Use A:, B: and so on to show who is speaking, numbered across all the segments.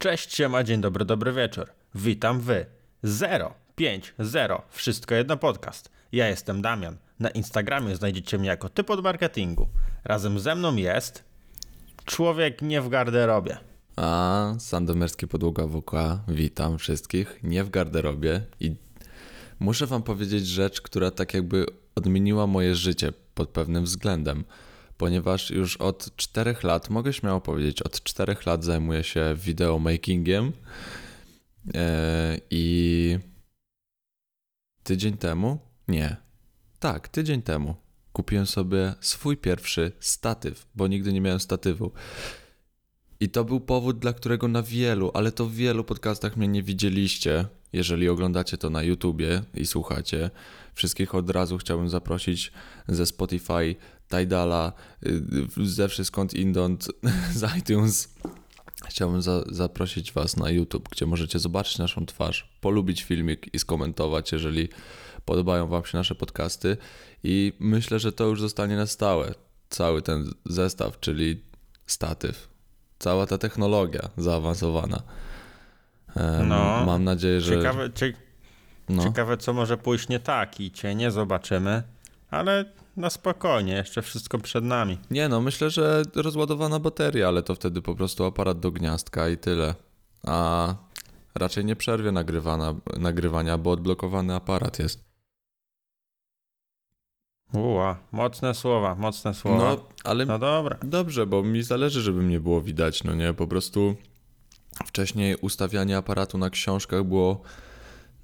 A: Cześć, siema, dzień dobry, dobry wieczór. Witam wy. 0, 5, 0, wszystko jedno podcast. Ja jestem Damian. Na Instagramie znajdziecie mnie jako typ od marketingu. Razem ze mną jest człowiek nie w garderobie.
B: A, Sandomierski Podłoga WK, witam wszystkich, nie w garderobie i muszę wam powiedzieć rzecz, która tak jakby odmieniła moje życie pod pewnym względem, ponieważ już od czterech lat, mogę śmiało powiedzieć, od czterech lat zajmuję się videomakingiem e, i tydzień temu, nie, tak, tydzień temu kupiłem sobie swój pierwszy statyw, bo nigdy nie miałem statywu. I to był powód, dla którego na wielu, ale to w wielu podcastach mnie nie widzieliście. Jeżeli oglądacie to na YouTubie i słuchacie, wszystkich od razu chciałbym zaprosić ze Spotify, Tidala, y, ze wszystkąd indąd, z iTunes. Chciałbym za, zaprosić Was na YouTube, gdzie możecie zobaczyć naszą twarz, polubić filmik i skomentować, jeżeli podobają Wam się nasze podcasty. I myślę, że to już zostanie na stałe. Cały ten zestaw, czyli statyw, cała ta technologia zaawansowana. E,
A: No,
B: Mam nadzieję, że.
A: Ciekawe, cie,
B: no,
A: ciekawe, co może pójść nie tak i cię nie zobaczymy, ale na spokojnie, jeszcze wszystko przed nami.
B: Nie, no myślę, że rozładowana bateria, ale to wtedy po prostu aparat do gniazdka i tyle. A raczej nie przerwie nagrywania, bo odblokowany aparat jest.
A: Uła, mocne słowa, mocne słowa.
B: No, ale
A: no dobra.
B: Dobrze, bo mi zależy, żeby mnie było widać, no nie? Po prostu wcześniej ustawianie aparatu na książkach było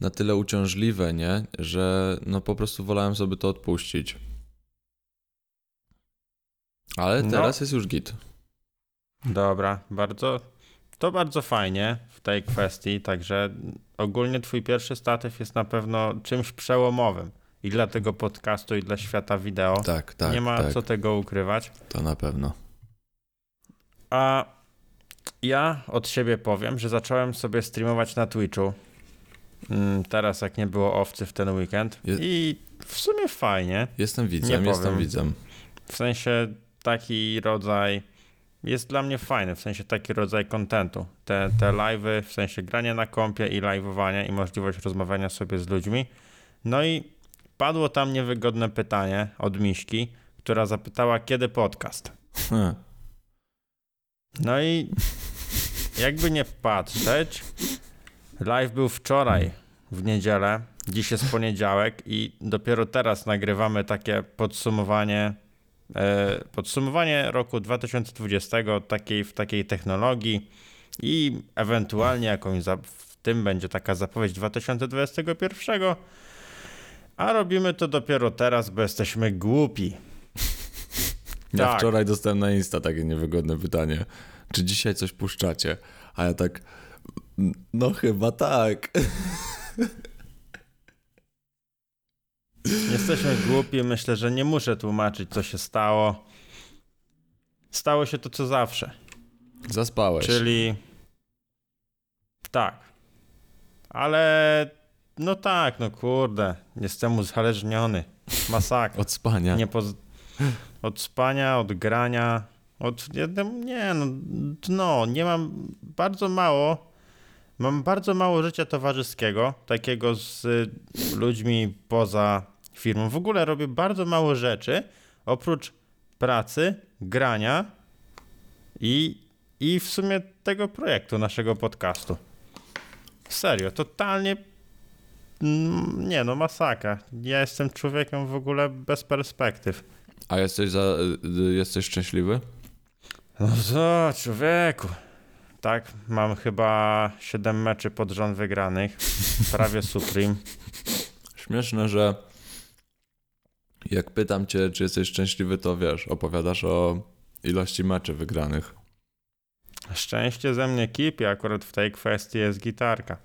B: na tyle uciążliwe, nie? Że no po prostu wolałem sobie to odpuścić. Ale
A: No.
B: teraz jest już git.
A: Dobra, bardzo. To bardzo fajnie w tej kwestii, także ogólnie twój pierwszy statyw jest na pewno czymś przełomowym i dla tego podcastu, i dla świata wideo.
B: Tak, tak,
A: Nie ma
B: tak.
A: co tego ukrywać.
B: To na pewno.
A: A ja od siebie powiem, że zacząłem sobie streamować na Twitchu. Mm, Teraz, jak nie było owcy w ten weekend. I w sumie fajnie.
B: Jestem widzem, jestem widzem.
A: W sensie taki rodzaj jest dla mnie fajny, w sensie taki rodzaj kontentu. Te, te live'y, w sensie grania na kompie i live'owania i możliwość rozmawiania sobie z ludźmi. No i padło tam niewygodne pytanie od Miśki, która zapytała, kiedy podcast.
B: Hm.
A: No i jakby nie patrzeć, live był wczoraj w niedzielę, dziś jest poniedziałek i dopiero teraz nagrywamy takie podsumowanie podsumowanie roku 2020 takiej, w takiej technologii i ewentualnie jakąś w tym będzie taka zapowiedź 2021, a robimy to dopiero teraz, bo jesteśmy głupi.
B: Ja
A: Tak.
B: wczoraj dostałem na Insta takie niewygodne pytanie. Czy dzisiaj coś puszczacie? A ja tak, no chyba tak.
A: Jesteśmy głupi, myślę, że nie muszę tłumaczyć, co się stało. Stało się to, co zawsze.
B: Zaspałeś.
A: Czyli tak. Ale no tak, no kurde, jestem uzależniony. Masakra.
B: Od spania.
A: Nie poz... Od spania, od grania, od nie no, no, nie mam bardzo mało, mam bardzo mało życia towarzyskiego, takiego z ludźmi poza firmą. W ogóle robię bardzo mało rzeczy, oprócz pracy, grania i, i w sumie tego projektu, naszego podcastu. Serio, totalnie mm, nie no, masakra. Ja jestem człowiekiem w ogóle bez perspektyw.
B: A jesteś, za, y, jesteś szczęśliwy?
A: No co, człowieku. Tak, mam chyba 7 meczy pod rząd wygranych. Prawie Supreme.
B: Śmieszne, że jak pytam cię, czy jesteś szczęśliwy, to wiesz, opowiadasz o ilości meczy wygranych.
A: Szczęście ze mnie kipi, akurat w tej kwestii jest gitarka.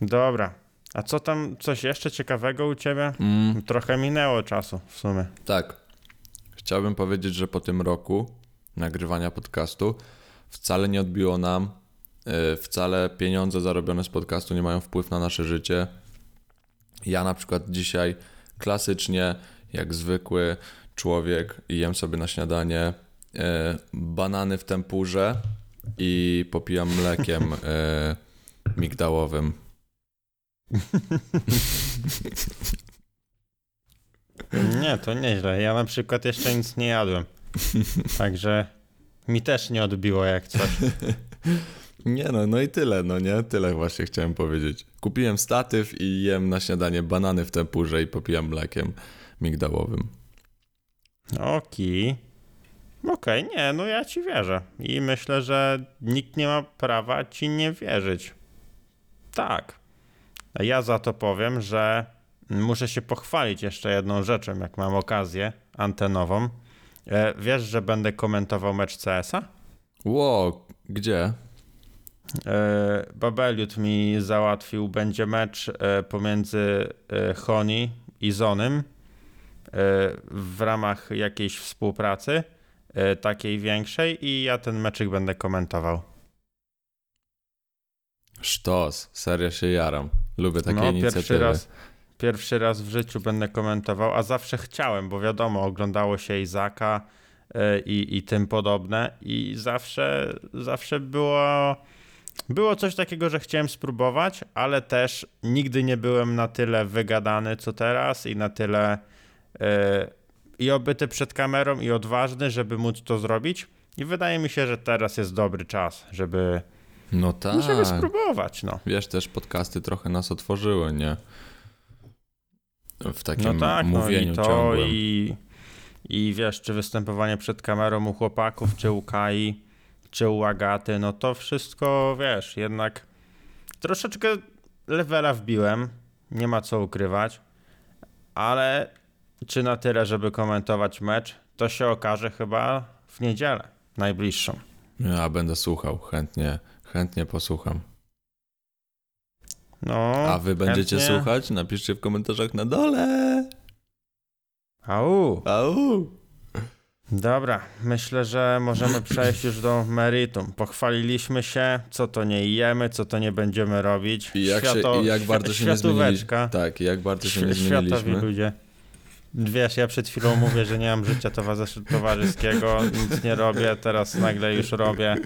A: Dobra. A co tam, coś jeszcze ciekawego u ciebie?
B: Mm,
A: Trochę minęło czasu w sumie.
B: tak. Chciałbym powiedzieć, że po tym roku nagrywania podcastu wcale nie odbiło nam, y, wcale pieniądze zarobione z podcastu nie mają wpływ na nasze życie. Ja na przykład dzisiaj klasycznie, jak zwykły człowiek, jem sobie na śniadanie e, banany w tempurze i popijam mlekiem e, migdałowym.
A: Nie, to nieźle. Ja na przykład jeszcze nic nie jadłem. Także mi też nie odbiło jak coś.
B: Nie no, no i tyle, no nie? Tyle właśnie chciałem powiedzieć. Kupiłem statyw i jem na śniadanie banany w tempurze i popijam mlekiem migdałowym.
A: Okej. Okej, nie, no ja ci wierzę. I myślę, że nikt nie ma prawa ci nie wierzyć. Tak. A ja za to powiem, że muszę się pochwalić jeszcze jedną rzeczą, jak mam okazję antenową. E, Wiesz, że będę komentował mecz CS-a?
B: Ło, gdzie?
A: E, Babeliut mi załatwił, będzie mecz e, pomiędzy e, Honi i Zonym w ramach jakiejś współpracy, takiej większej i ja ten meczyk będę komentował.
B: Sztos, serio się jaram. Lubię takie
A: no,
B: inicjatywy.
A: pierwszy raz, pierwszy raz w życiu będę komentował, a zawsze chciałem, bo wiadomo, oglądało się Izaka i, i tym podobne i zawsze, zawsze było, było coś takiego, że chciałem spróbować, ale też nigdy nie byłem na tyle wygadany co teraz i na tyle e, i obyty przed kamerą i odważny, żeby móc to zrobić. I wydaje mi się, że teraz jest dobry czas, żeby,
B: No tak.
A: żeby spróbować. No.
B: Wiesz, też podcasty trochę nas otworzyły, nie? W takim
A: No tak, no
B: mówieniu
A: i to
B: ciągłym.
A: i, i wiesz, czy występowanie przed kamerą u chłopaków, czy u Kai, czy u Agaty, no to wszystko, wiesz, jednak troszeczkę levela wbiłem, nie ma co ukrywać, ale czy na tyle, żeby komentować mecz, to się okaże chyba w niedzielę, najbliższą.
B: Ja będę słuchał, chętnie, chętnie posłucham.
A: No,
B: A wy będziecie
A: chętnie.
B: słuchać? Napiszcie w komentarzach na dole.
A: Au.
B: Au.
A: Dobra, myślę, że możemy przejść już do meritum. Pochwaliliśmy się, co to nie jemy, co to nie będziemy robić.
B: I jak,
A: Świato-
B: się, i jak bardzo się nie zmieniliśmy. Tak, i jak bardzo się nie
A: Świ- Światowi
B: zmieniliśmy.
A: ludzie. Wiesz, ja przed chwilą mówię, że nie mam życia towarzys- towarzyskiego, nic nie robię, teraz nagle już robię.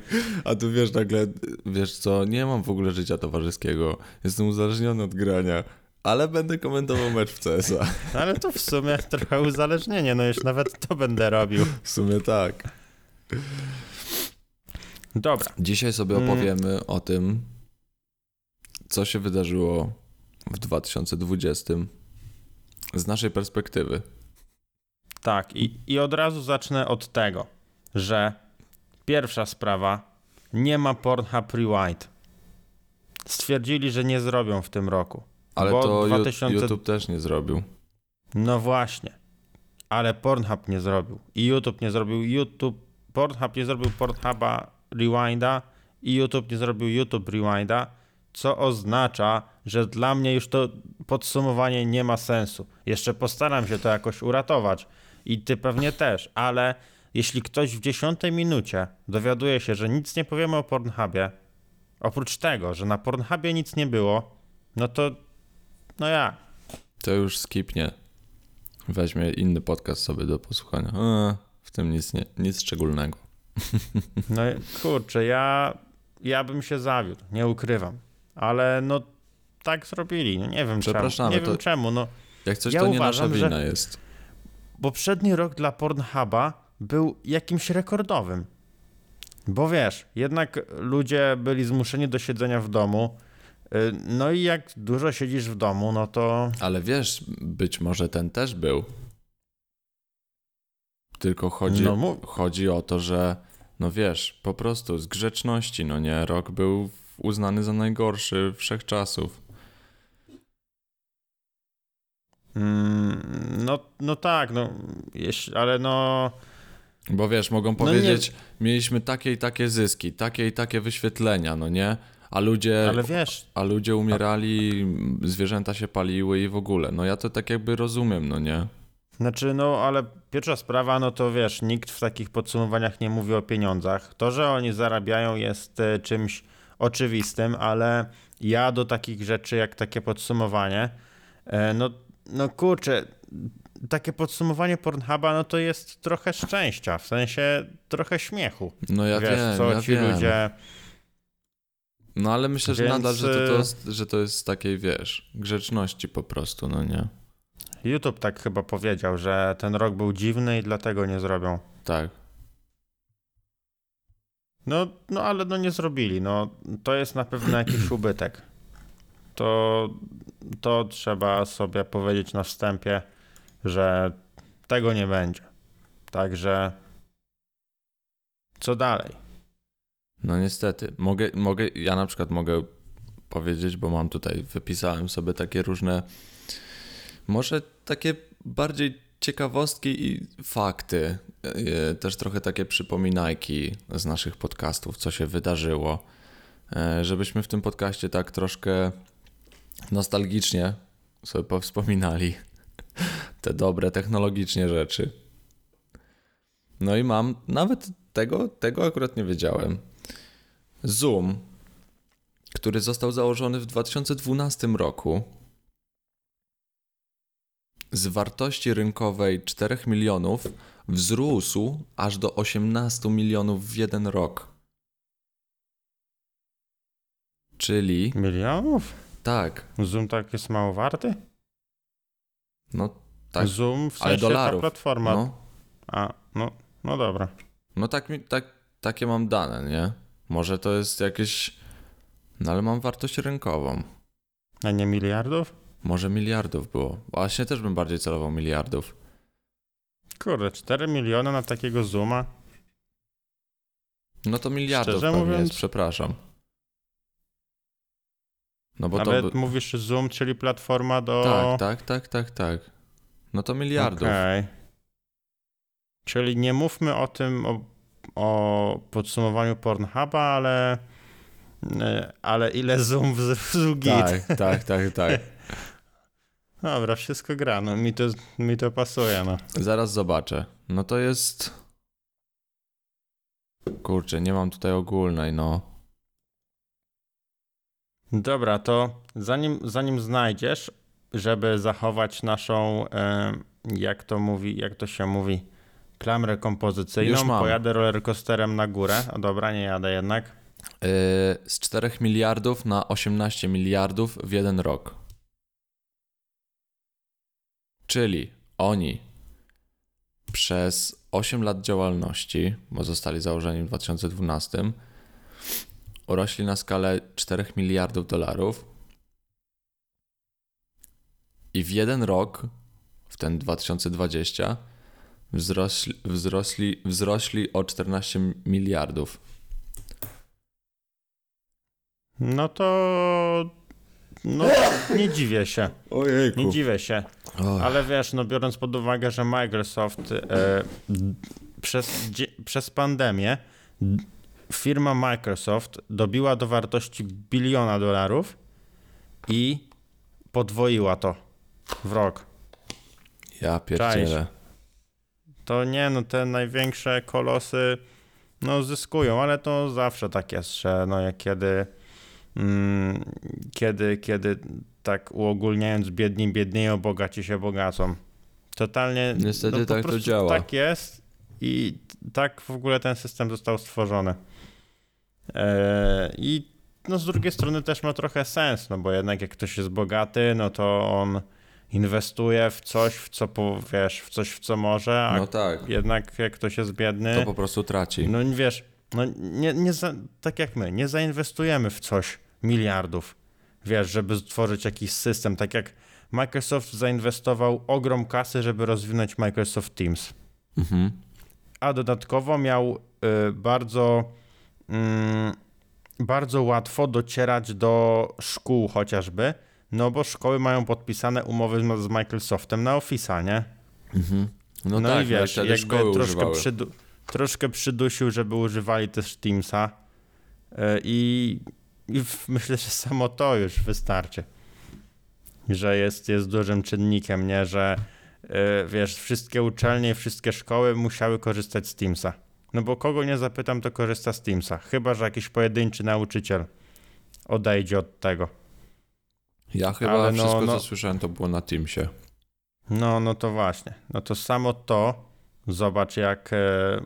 B: A tu wiesz nagle, wiesz co, nie mam w ogóle życia towarzyskiego. Jestem uzależniony od grania, ale będę komentował mecz w CSa.
A: No ale to w sumie trochę uzależnienie, no już nawet to będę robił.
B: W sumie tak.
A: Dobra,
B: Dzisiaj sobie
A: Mm.
B: opowiemy o tym, co się wydarzyło w 2020 z naszej perspektywy.
A: tak i, i od razu zacznę od tego, że pierwsza sprawa, nie ma Pornhub Rewind. Stwierdzili, że nie zrobią w tym roku.
B: Ale
A: Bo
B: to
A: 2000
B: YouTube też nie zrobił.
A: No właśnie. Ale Pornhub nie zrobił. I YouTube nie zrobił YouTube. Pornhub nie zrobił Pornhuba Rewinda i YouTube nie zrobił YouTube Rewinda, co oznacza, że dla mnie już to podsumowanie nie ma sensu. Jeszcze postaram się to jakoś uratować i ty pewnie też, ale jeśli ktoś w dziesiątej minucie dowiaduje się, że nic nie powiemy o Pornhubie, oprócz tego, że na Pornhubie nic nie było, no to no ja.
B: To już skipnie. Weźmie inny podcast sobie do posłuchania. A, w tym nic, nie, nic szczególnego.
A: No kurczę, ja, ja bym się zawiódł, nie ukrywam. Ale no tak zrobili, no nie wiem czemu.
B: Przepraszamy,
A: Nie
B: to-
A: wiem czemu, no
B: Jak coś,
A: Ja
B: to nie
A: uważam,
B: nasza
A: że-
B: wina jest.
A: poprzedni rok dla Pornhuba był jakimś rekordowym. Bo wiesz, jednak ludzie byli zmuszeni do siedzenia w domu. Y, No i jak dużo siedzisz w domu, no to
B: Ale wiesz, być może ten też był. Tylko chodzi,
A: No mów.
B: chodzi o to, że no wiesz, po prostu z grzeczności, no nie, rok był uznany za najgorszy wszechczasów.
A: mm, no, no tak, no jeśli, ale no
B: Bo wiesz, mogą
A: nie-
B: powiedzieć, mieliśmy takie i takie zyski, takie i takie wyświetlenia, no nie? A ludzie,
A: ale wiesz,
B: a ludzie umierali, zwierzęta się paliły i w ogóle. No ja to tak jakby rozumiem, no nie?
A: Znaczy, no ale pierwsza sprawa, no to wiesz, nikt w takich podsumowaniach nie mówi o pieniądzach. To, że oni zarabiają jest e, czymś oczywistym, ale ja do takich rzeczy jak takie podsumowanie, e, no, no kurczę, takie podsumowanie Pornhuba, no to jest trochę szczęścia, w sensie trochę śmiechu.
B: No ja
A: Wiesz,
B: wiem,
A: co
B: ja
A: ci
B: wiem.
A: ludzie...
B: No ale myślę, że
A: Więc,
B: nadal, że to, to,
A: y-
B: jest, że to jest z takiej, wiesz, grzeczności po prostu, no nie?
A: YouTube tak chyba powiedział, że ten rok był dziwny i dlatego nie zrobią.
B: Tak.
A: No, no ale no nie zrobili. No, to jest na pewno jakiś ubytek. To, to trzeba sobie powiedzieć na wstępie, że tego nie będzie. Także co dalej?
B: No niestety. Mogę, mogę, ja na przykład mogę powiedzieć, bo mam tutaj, wypisałem sobie takie różne, może takie bardziej ciekawostki i fakty, e, też trochę takie przypominajki z naszych podcastów, co się wydarzyło, e, żebyśmy w tym podcaście tak troszkę nostalgicznie sobie powspominali te dobre technologicznie rzeczy. No i mam nawet tego, tego akurat nie wiedziałem. Zoom, który został założony w 2012 roku, z wartości rynkowej 4 milionów wzrósł aż do 18 milionów w jeden rok. Czyli
A: Milionów?
B: tak,
A: Zoom tak jest mało warty?
B: no tak,
A: Zoom w sensie
B: ale
A: ta
B: dolarów.
A: platforma.
B: No,
A: A, no, no dobra.
B: no tak, tak, takie mam dane, nie? Może to jest jakieś, no ale mam wartość rynkową.
A: A nie miliardów?
B: Może miliardów było. Właśnie też bym bardziej celował miliardów.
A: Kurde, 4 miliony na takiego Zooma?
B: No to miliardów
A: Szczerze
B: pewnie
A: mówiąc-
B: jest, przepraszam. No bo
A: Ale
B: to...
A: mówisz Zoom, czyli platforma do...
B: Tak, tak, tak, tak, tak. No to miliardów.
A: Okej. Czyli nie mówmy o tym, o, o podsumowaniu Pornhuba, ale, e, ale ile Zoom wzrósł git.
B: Tak, tak, tak, tak.
A: Dobra, wszystko gra, no mi to, mi to pasuje, no.
B: Zaraz zobaczę. No to jest... Kurczę, nie mam tutaj ogólnej, no.
A: Dobra, to zanim, zanim znajdziesz, żeby zachować naszą, e, jak to mówi, jak to się mówi, klamrę kompozycyjną, pojadę rollercoasterem na górę. A dobra, nie jadę jednak.
B: Yy, z 4 miliardów na 18 miliardów w jeden rok. Czyli oni przez 8 lat działalności, bo zostali założeni w 2012, urośli na skalę 4 miliardów dolarów i w jeden rok, w ten 2020, wzrośli, wzrośli, wzrośli o 14 miliardów.
A: No to. No, nie dziwię się.
B: Ojejku.
A: Nie dziwię się. Ale wiesz, no biorąc pod uwagę, że Microsoft e, przez, dzie- przez pandemię firma Microsoft dobiła do wartości biliona dolarów i podwoiła to w rok.
B: Ja pierdzielę.
A: To nie, no te największe kolosy no zyskują, ale to zawsze tak jest, że no jak kiedy mm, kiedy, kiedy tak uogólniając biedni biednieją, bogaci się bogacą. Totalnie
B: Niestety
A: no,
B: tak to działa.
A: Tak jest i tak w ogóle ten system został stworzony. E, I no z drugiej strony też ma trochę sens, no bo jednak jak ktoś jest bogaty, no to on inwestuje w coś, w co po, wiesz, w coś, w co może, a
B: No tak,
A: jednak jak ktoś jest biedny,
B: to po prostu traci.
A: no wiesz, no nie, nie za, tak jak my, nie zainwestujemy w coś miliardów, wiesz, żeby stworzyć jakiś system, tak jak Microsoft zainwestował ogrom kasy, żeby rozwinąć Microsoft Teams,
B: Mhm.
A: a dodatkowo miał y, bardzo mm, bardzo łatwo docierać do szkół chociażby, no bo szkoły mają podpisane umowy z, Microsoftem na Office'a, nie?
B: Mhm. No,
A: No,
B: tak,
A: i wiesz,
B: wtedy
A: jakby
B: szkoły
A: troszkę, przydu- troszkę przydusił, żeby używali też Teamsa E, i, i myślę, że samo to już wystarczy. Że jest, jest dużym czynnikiem, nie? Że e, wiesz, wszystkie uczelnie, wszystkie szkoły musiały korzystać z Teamsa. No bo kogo nie zapytam, to korzysta z Teamsa. Chyba, że jakiś pojedynczy nauczyciel odejdzie od tego.
B: Ja chyba
A: ale no-
B: wszystko,
A: no-
B: co słyszałem, to było na Teamsie.
A: No, no to właśnie. No to samo to, zobacz jak, e,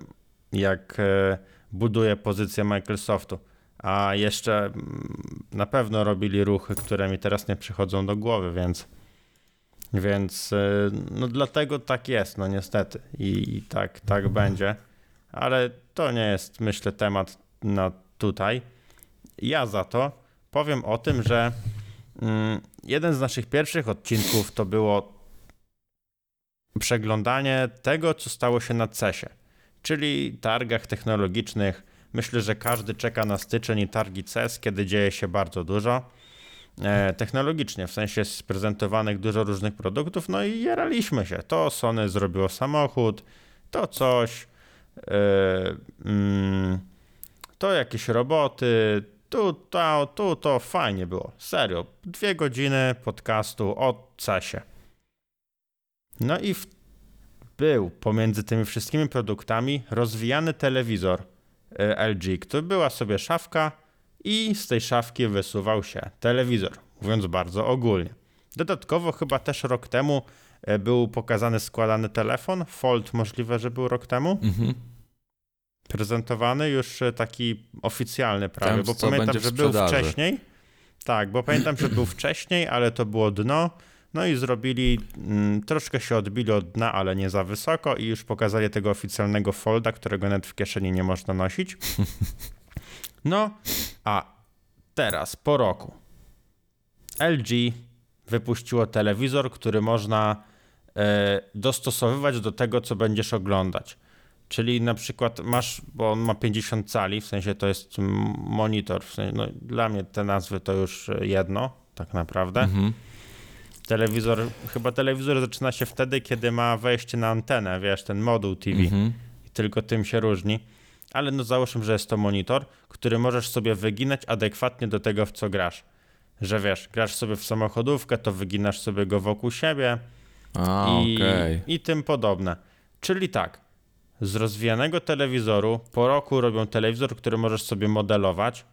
A: jak e, buduje pozycję Microsoftu. A jeszcze mm, na pewno robili ruchy, które mi teraz nie przychodzą do głowy, więc, więc e, no dlatego tak jest, no niestety. I, i tak, tak będzie. Ale to nie jest, myślę, temat na tutaj. Ja za to powiem o tym, że jeden z naszych pierwszych odcinków to było przeglądanie tego, co stało się na CESie, czyli targach technologicznych. Myślę, że każdy czeka na styczeń i targi CES, kiedy dzieje się bardzo dużo. E, technologicznie, w sensie sprezentowanych dużo różnych produktów, no i jaraliśmy się. To Sony zrobiło samochód, to coś, mm, to jakieś roboty, tu to, tu to fajnie było. Serio. Dwie godziny podcastu o CESie. No i w, był pomiędzy tymi wszystkimi produktami rozwijany telewizor e, LG, który była sobie szafka i z tej szafki wysuwał się telewizor, mówiąc bardzo ogólnie. Dodatkowo chyba też rok temu e, był pokazany składany telefon, Fold możliwe, że był rok temu.
B: Mhm.
A: Prezentowany już e, taki oficjalny prawie,
B: Ten,
A: bo pamiętam, że był wcześniej. Tak, bo pamiętam, że był wcześniej, ale to było dno. No i zrobili, mm, troszkę się odbili od dna, ale nie za wysoko i już pokazali tego oficjalnego folda, którego nawet w kieszeni nie można nosić. No, a teraz, po roku, LG wypuściło telewizor, który można e, dostosowywać do tego, co będziesz oglądać. Czyli na przykład masz, bo on ma 50 cali, w sensie to jest monitor, w sensie, no, dla mnie te nazwy to już jedno, tak naprawdę.
B: Mhm.
A: Telewizor, chyba telewizor zaczyna się wtedy, kiedy ma wejście na antenę, wiesz, ten moduł TV.
B: Mhm.
A: I tylko tym się różni. Ale no załóżmy, że jest to monitor, który możesz sobie wyginać adekwatnie do tego, w co grasz. Że wiesz, grasz sobie w samochodówkę, to wyginasz sobie go wokół siebie
B: A,
A: i,
B: okej.
A: i tym podobne. Czyli tak, z rozwijanego telewizoru po roku robią telewizor, który możesz sobie modelować.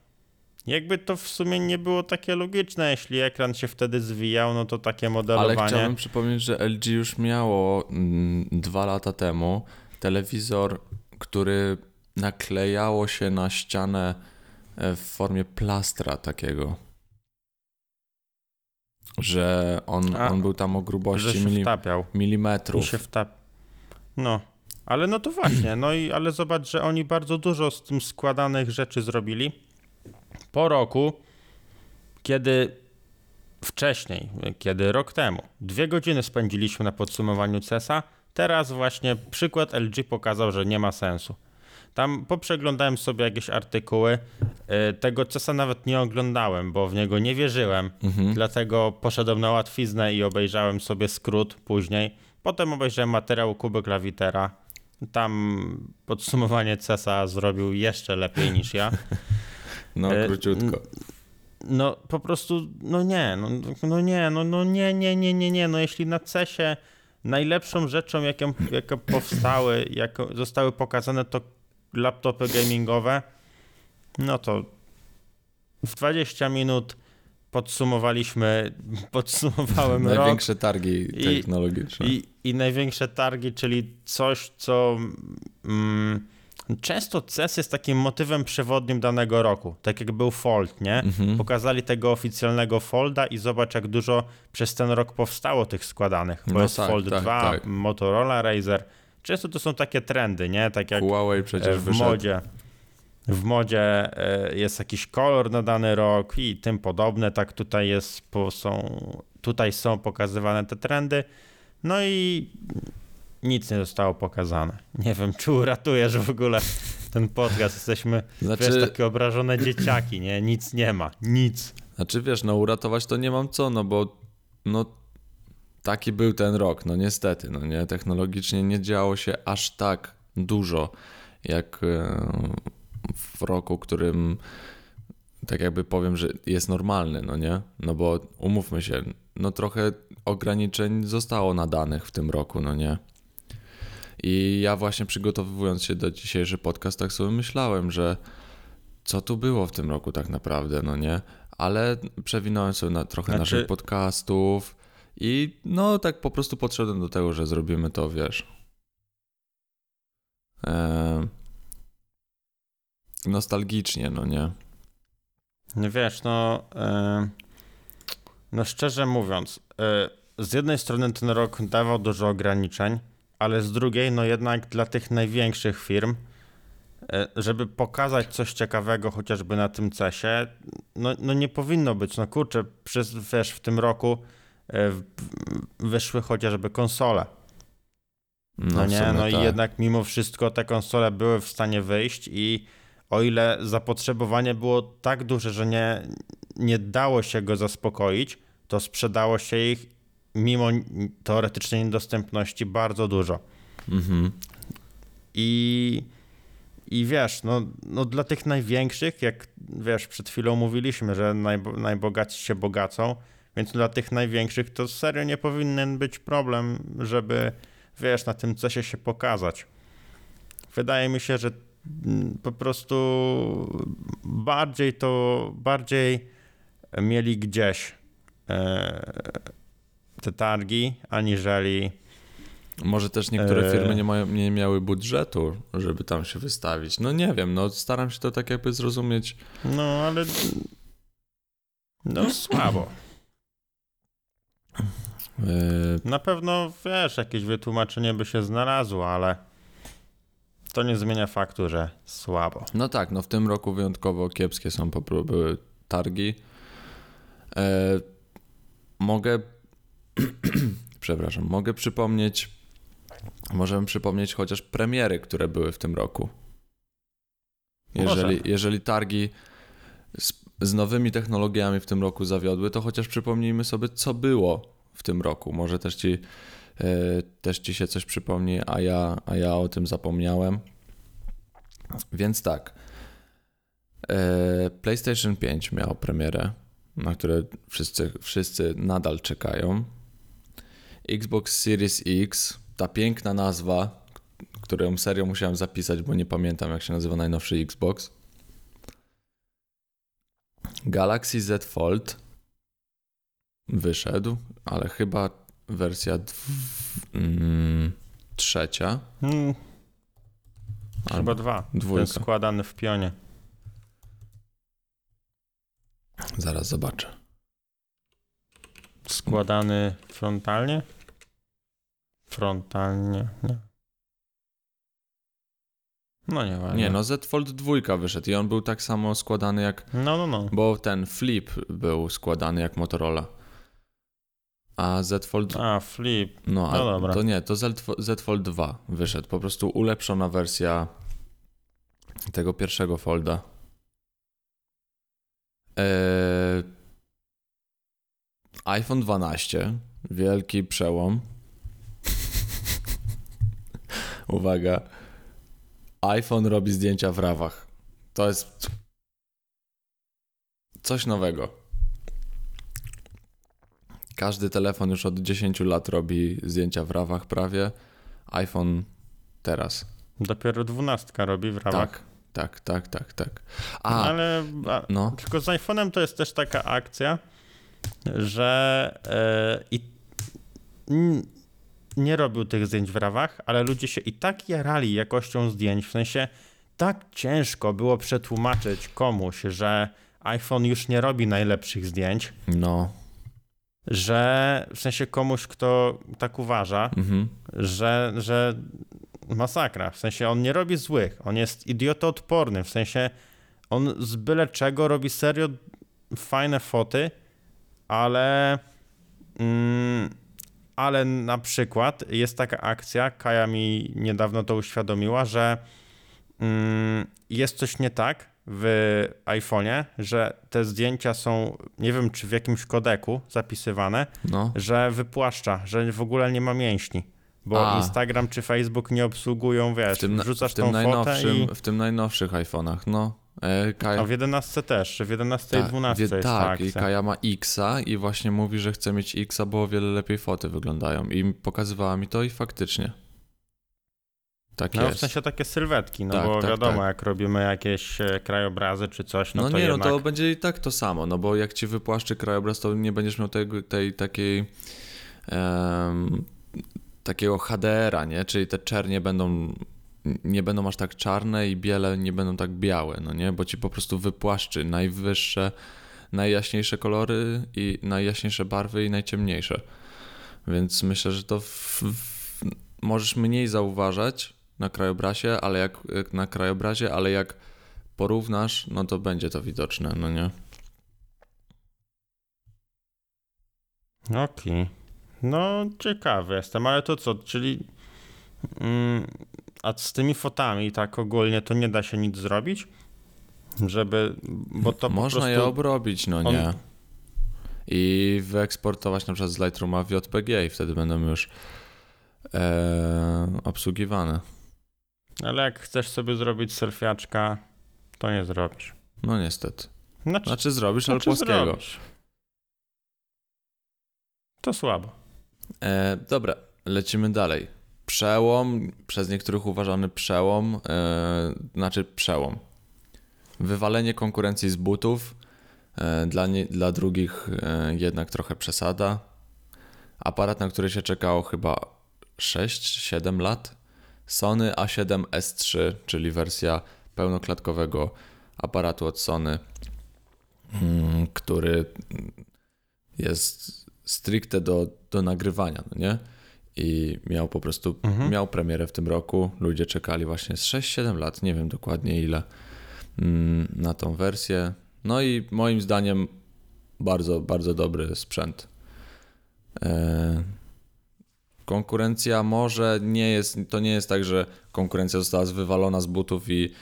A: Jakby to w sumie nie było takie logiczne, jeśli ekran się wtedy zwijał, no to takie
B: Ale
A: modelowanie.
B: chciałbym przypomnieć, że LG już miało mm, dwa lata temu telewizor, który naklejało się na ścianę e, w formie plastra takiego. Że on,
A: A,
B: on był tam o grubości
A: się
B: mili,
A: wtapiał. I
B: milimetrów.
A: się wtap... No, ale no to właśnie, no i ale zobacz, że oni bardzo dużo z tym składanych rzeczy zrobili. Po roku, kiedy wcześniej, kiedy rok temu, dwie godziny spędziliśmy na podsumowaniu CESa, teraz właśnie przykład LG pokazał, że nie ma sensu. Tam poprzeglądałem sobie jakieś artykuły, y, tego CESa nawet nie oglądałem, bo w niego nie wierzyłem,
B: Mhm.
A: dlatego poszedłem na łatwiznę i obejrzałem sobie skrót później. Potem obejrzałem materiał Kuby Klawitera. Tam podsumowanie CESa zrobił jeszcze lepiej niż ja.
B: No,
A: E,
B: króciutko.
A: No po prostu, no nie, no, no nie, no, no nie, nie, nie, nie, nie. No jeśli na CESie najlepszą rzeczą, jaką, jaką powstały, jak zostały pokazane, to laptopy gamingowe, no to w 20 minut podsumowaliśmy, podsumowałem rok
B: Największe targi
A: I-
B: technologiczne.
A: i, i największe targi, czyli coś, co mm, często CES jest takim motywem przewodnim danego roku, tak jak był Fold, nie?
B: Mhm.
A: Pokazali tego oficjalnego Folda i zobacz, jak dużo przez ten rok powstało tych składanych, bo
B: No
A: jest
B: tak,
A: Fold
B: tak,
A: 2,
B: tak.
A: Motorola Razer. Często to są takie trendy, nie? Tak jak
B: Huawei
A: e,
B: przecież
A: w
B: wyszedł.
A: modzie. W modzie e, jest jakiś kolor na dany rok i tym podobne, tak tutaj jest, są, tutaj są pokazywane te trendy. No i nic nie zostało pokazane. Nie wiem, czy uratujesz w ogóle ten podcast. Jesteśmy,
B: Znaczy,
A: wiesz, takie obrażone dzieciaki, nie? Nic nie ma, nic.
B: Znaczy wiesz, no uratować to nie mam co, no bo no taki był ten rok, no niestety, no nie, technologicznie nie działo się aż tak dużo jak e, w roku, którym tak jakby powiem, że jest normalny, no nie, no bo umówmy się, no trochę ograniczeń zostało nadanych w tym roku, no nie. I ja właśnie przygotowując się do dzisiejszy podcast, tak sobie myślałem, że co tu było w tym roku tak naprawdę, no nie? Ale przewinąłem sobie na trochę
A: Znaczy-
B: naszych podcastów I no tak po prostu podszedłem do tego, że zrobimy to, wiesz. Nostalgicznie, no nie.
A: No Wiesz, no, e, no szczerze mówiąc, e, z jednej strony ten rok dawał dużo ograniczeń, ale z drugiej, no jednak dla tych największych firm, e, żeby pokazać coś ciekawego chociażby na tym CESie, no, no nie powinno być. No kurczę, przez, wiesz, w tym roku wyszły chociażby konsole. No,
B: w
A: nie, no
B: tak.
A: i jednak mimo wszystko te konsole były w stanie wyjść i o ile zapotrzebowanie było tak duże, że nie, nie dało się go zaspokoić, to sprzedało się ich mimo teoretycznej niedostępności bardzo dużo.
B: Mhm.
A: I, i wiesz, no, no dla tych największych, jak wiesz, przed chwilą mówiliśmy, że najbo, najbogatsi się bogacą, więc dla tych największych to serio nie powinien być problem, żeby wiesz, na tym CESie się pokazać. Wydaje mi się, że po prostu bardziej to, bardziej mieli gdzieś e, te targi, aniżeli
B: Może też niektóre
A: E.
B: firmy nie, mają, nie miały budżetu, żeby tam się wystawić. No nie wiem, no staram się to tak jakby zrozumieć.
A: No, ale. No, słabo.
B: E,
A: Na pewno wiesz, jakieś wytłumaczenie by się znalazło, ale to nie zmienia faktu, że słabo.
B: No tak, no w tym roku wyjątkowo kiepskie są po prostu były targi. E, mogę, przepraszam, mogę przypomnieć, możemy przypomnieć chociaż premiery, które były w tym roku. Jeżeli, jeżeli targi z, z nowymi technologiami w tym roku zawiodły, to chociaż przypomnijmy sobie, co było w tym roku. Może też ci, też ci się coś przypomni, a ja, a ja o tym zapomniałem. Więc tak. E, PlayStation 5 miało premierę, na które wszyscy, wszyscy nadal czekają. Xbox Series X, ta piękna nazwa, którą serio musiałem zapisać, bo nie pamiętam jak się nazywa najnowszy Xbox. Galaxy Z Fold wyszedł, ale chyba wersja dw... mm, trzecia.
A: Hmm,
B: Albo
A: chyba dwa.
B: dwójka.
A: Ten składany w pionie.
B: Zaraz zobaczę.
A: Składany frontalnie? Frontalnie, nie. No nie ważne.
B: Nie, no Z Fold 2 wyszedł i on był tak samo składany jak.
A: No, no, no.
B: Bo ten Flip był składany jak Motorola. A Z Fold.
A: A, flip.
B: No, a
A: no dobra.
B: to nie, to Z, Z Fold 2 wyszedł. Po prostu ulepszona wersja tego pierwszego folda. Eee, iPhone 12. Wielki przełom. Uwaga. iPhone robi zdjęcia w rawach. To jest coś nowego. Każdy telefon już od 10 lat robi zdjęcia w rawach prawie. iPhone teraz.
A: Dopiero dwunastka robi w ramach.
B: Tak, tak, tak, tak, tak. A,
A: Ale a,
B: no,
A: tylko z iPhone'em to jest też taka akcja, że e, i nie robił tych zdjęć w rawach, ale ludzie się i tak jarali jakością zdjęć. W sensie tak ciężko było przetłumaczyć komuś, że iPhone już nie robi najlepszych zdjęć,
B: no,
A: że w sensie komuś, kto tak uważa,
B: mhm.
A: że, że masakra. W sensie on nie robi złych, on jest idiotoodporny, w sensie on z byle czego robi serio fajne foty, ale mm, ale na przykład jest taka akcja, Kaja mi niedawno to uświadomiła, że mm, jest coś nie tak w iPhone'ie, że te zdjęcia są, nie wiem czy w jakimś kodeku zapisywane,
B: no.
A: że wypłaszcza, że w ogóle nie ma mięśni. Bo
B: A.
A: Instagram czy Facebook nie obsługują, wiesz,
B: W tym,
A: wrzucasz
B: w tym
A: tą fotę
B: najnowszym,
A: i...
B: w tym najnowszych iPhone'ach, no. E, Kaja,
A: A w 11 też, w 11 i 12
B: wie-
A: jest
B: tak,
A: ta
B: i. Kaja ma Xa i właśnie mówi, że chce mieć Xa, bo o wiele lepiej foty wyglądają. I pokazywała mi to i faktycznie. Tak
A: No w
B: jest.
A: sensie takie sylwetki, no
B: Tak,
A: bo
B: tak,
A: wiadomo,
B: tak.
A: jak robimy jakieś e, krajobrazy czy coś, no,
B: No,
A: to
B: nie,
A: jednak...
B: no to będzie i tak to samo, no bo jak ci wypłaszczy krajobraz, to nie będziesz miał tego, tej takiej em, takiego HDR-a, nie? Czyli te czernie będą nie będą aż tak czarne i biele nie będą tak białe, no nie? Bo ci po prostu wypłaszczy najwyższe, najjaśniejsze kolory i najjaśniejsze barwy i najciemniejsze. Więc myślę, że to w, w, możesz mniej zauważać na krajobrazie, ale jak, na krajobrazie, ale jak porównasz, no to będzie to widoczne, no nie?
A: Okej. No, ciekawy jestem, ale to co, czyli. Mm, a z tymi fotami, tak ogólnie, to nie da się nic zrobić? Żeby. Bo to
B: Można
A: po prostu.
B: je obrobić, no
A: on-
B: nie? I wyeksportować na przykład z Lightrooma w JPG i wtedy będą już e, obsługiwane.
A: Ale jak chcesz sobie zrobić selfiaczka, to nie zrobisz.
B: No niestety.
A: Znaczy,
B: Znaczy zrobisz, ale
A: znaczy
B: płaskiego.
A: zrobisz. To słabo.
B: E, dobra, lecimy dalej. Przełom, przez niektórych uważany przełom, e, znaczy przełom. Wywalenie konkurencji z butów, e, dla, nie, dla drugich e, jednak trochę przesada. Aparat, na który się czekało chyba 6-7 lat. Sony A7S3, czyli wersja pełnoklatkowego aparatu od Sony, mm, który jest stricte do, do nagrywania, no nie? I miał po prostu,
A: Mhm.
B: miał premierę w tym roku. Ludzie czekali właśnie z 6-7 lat, nie wiem dokładnie ile, mm, na tą wersję. No i moim zdaniem bardzo, bardzo dobry sprzęt. Konkurencja może nie jest, to nie jest tak, że konkurencja została wywalona z butów i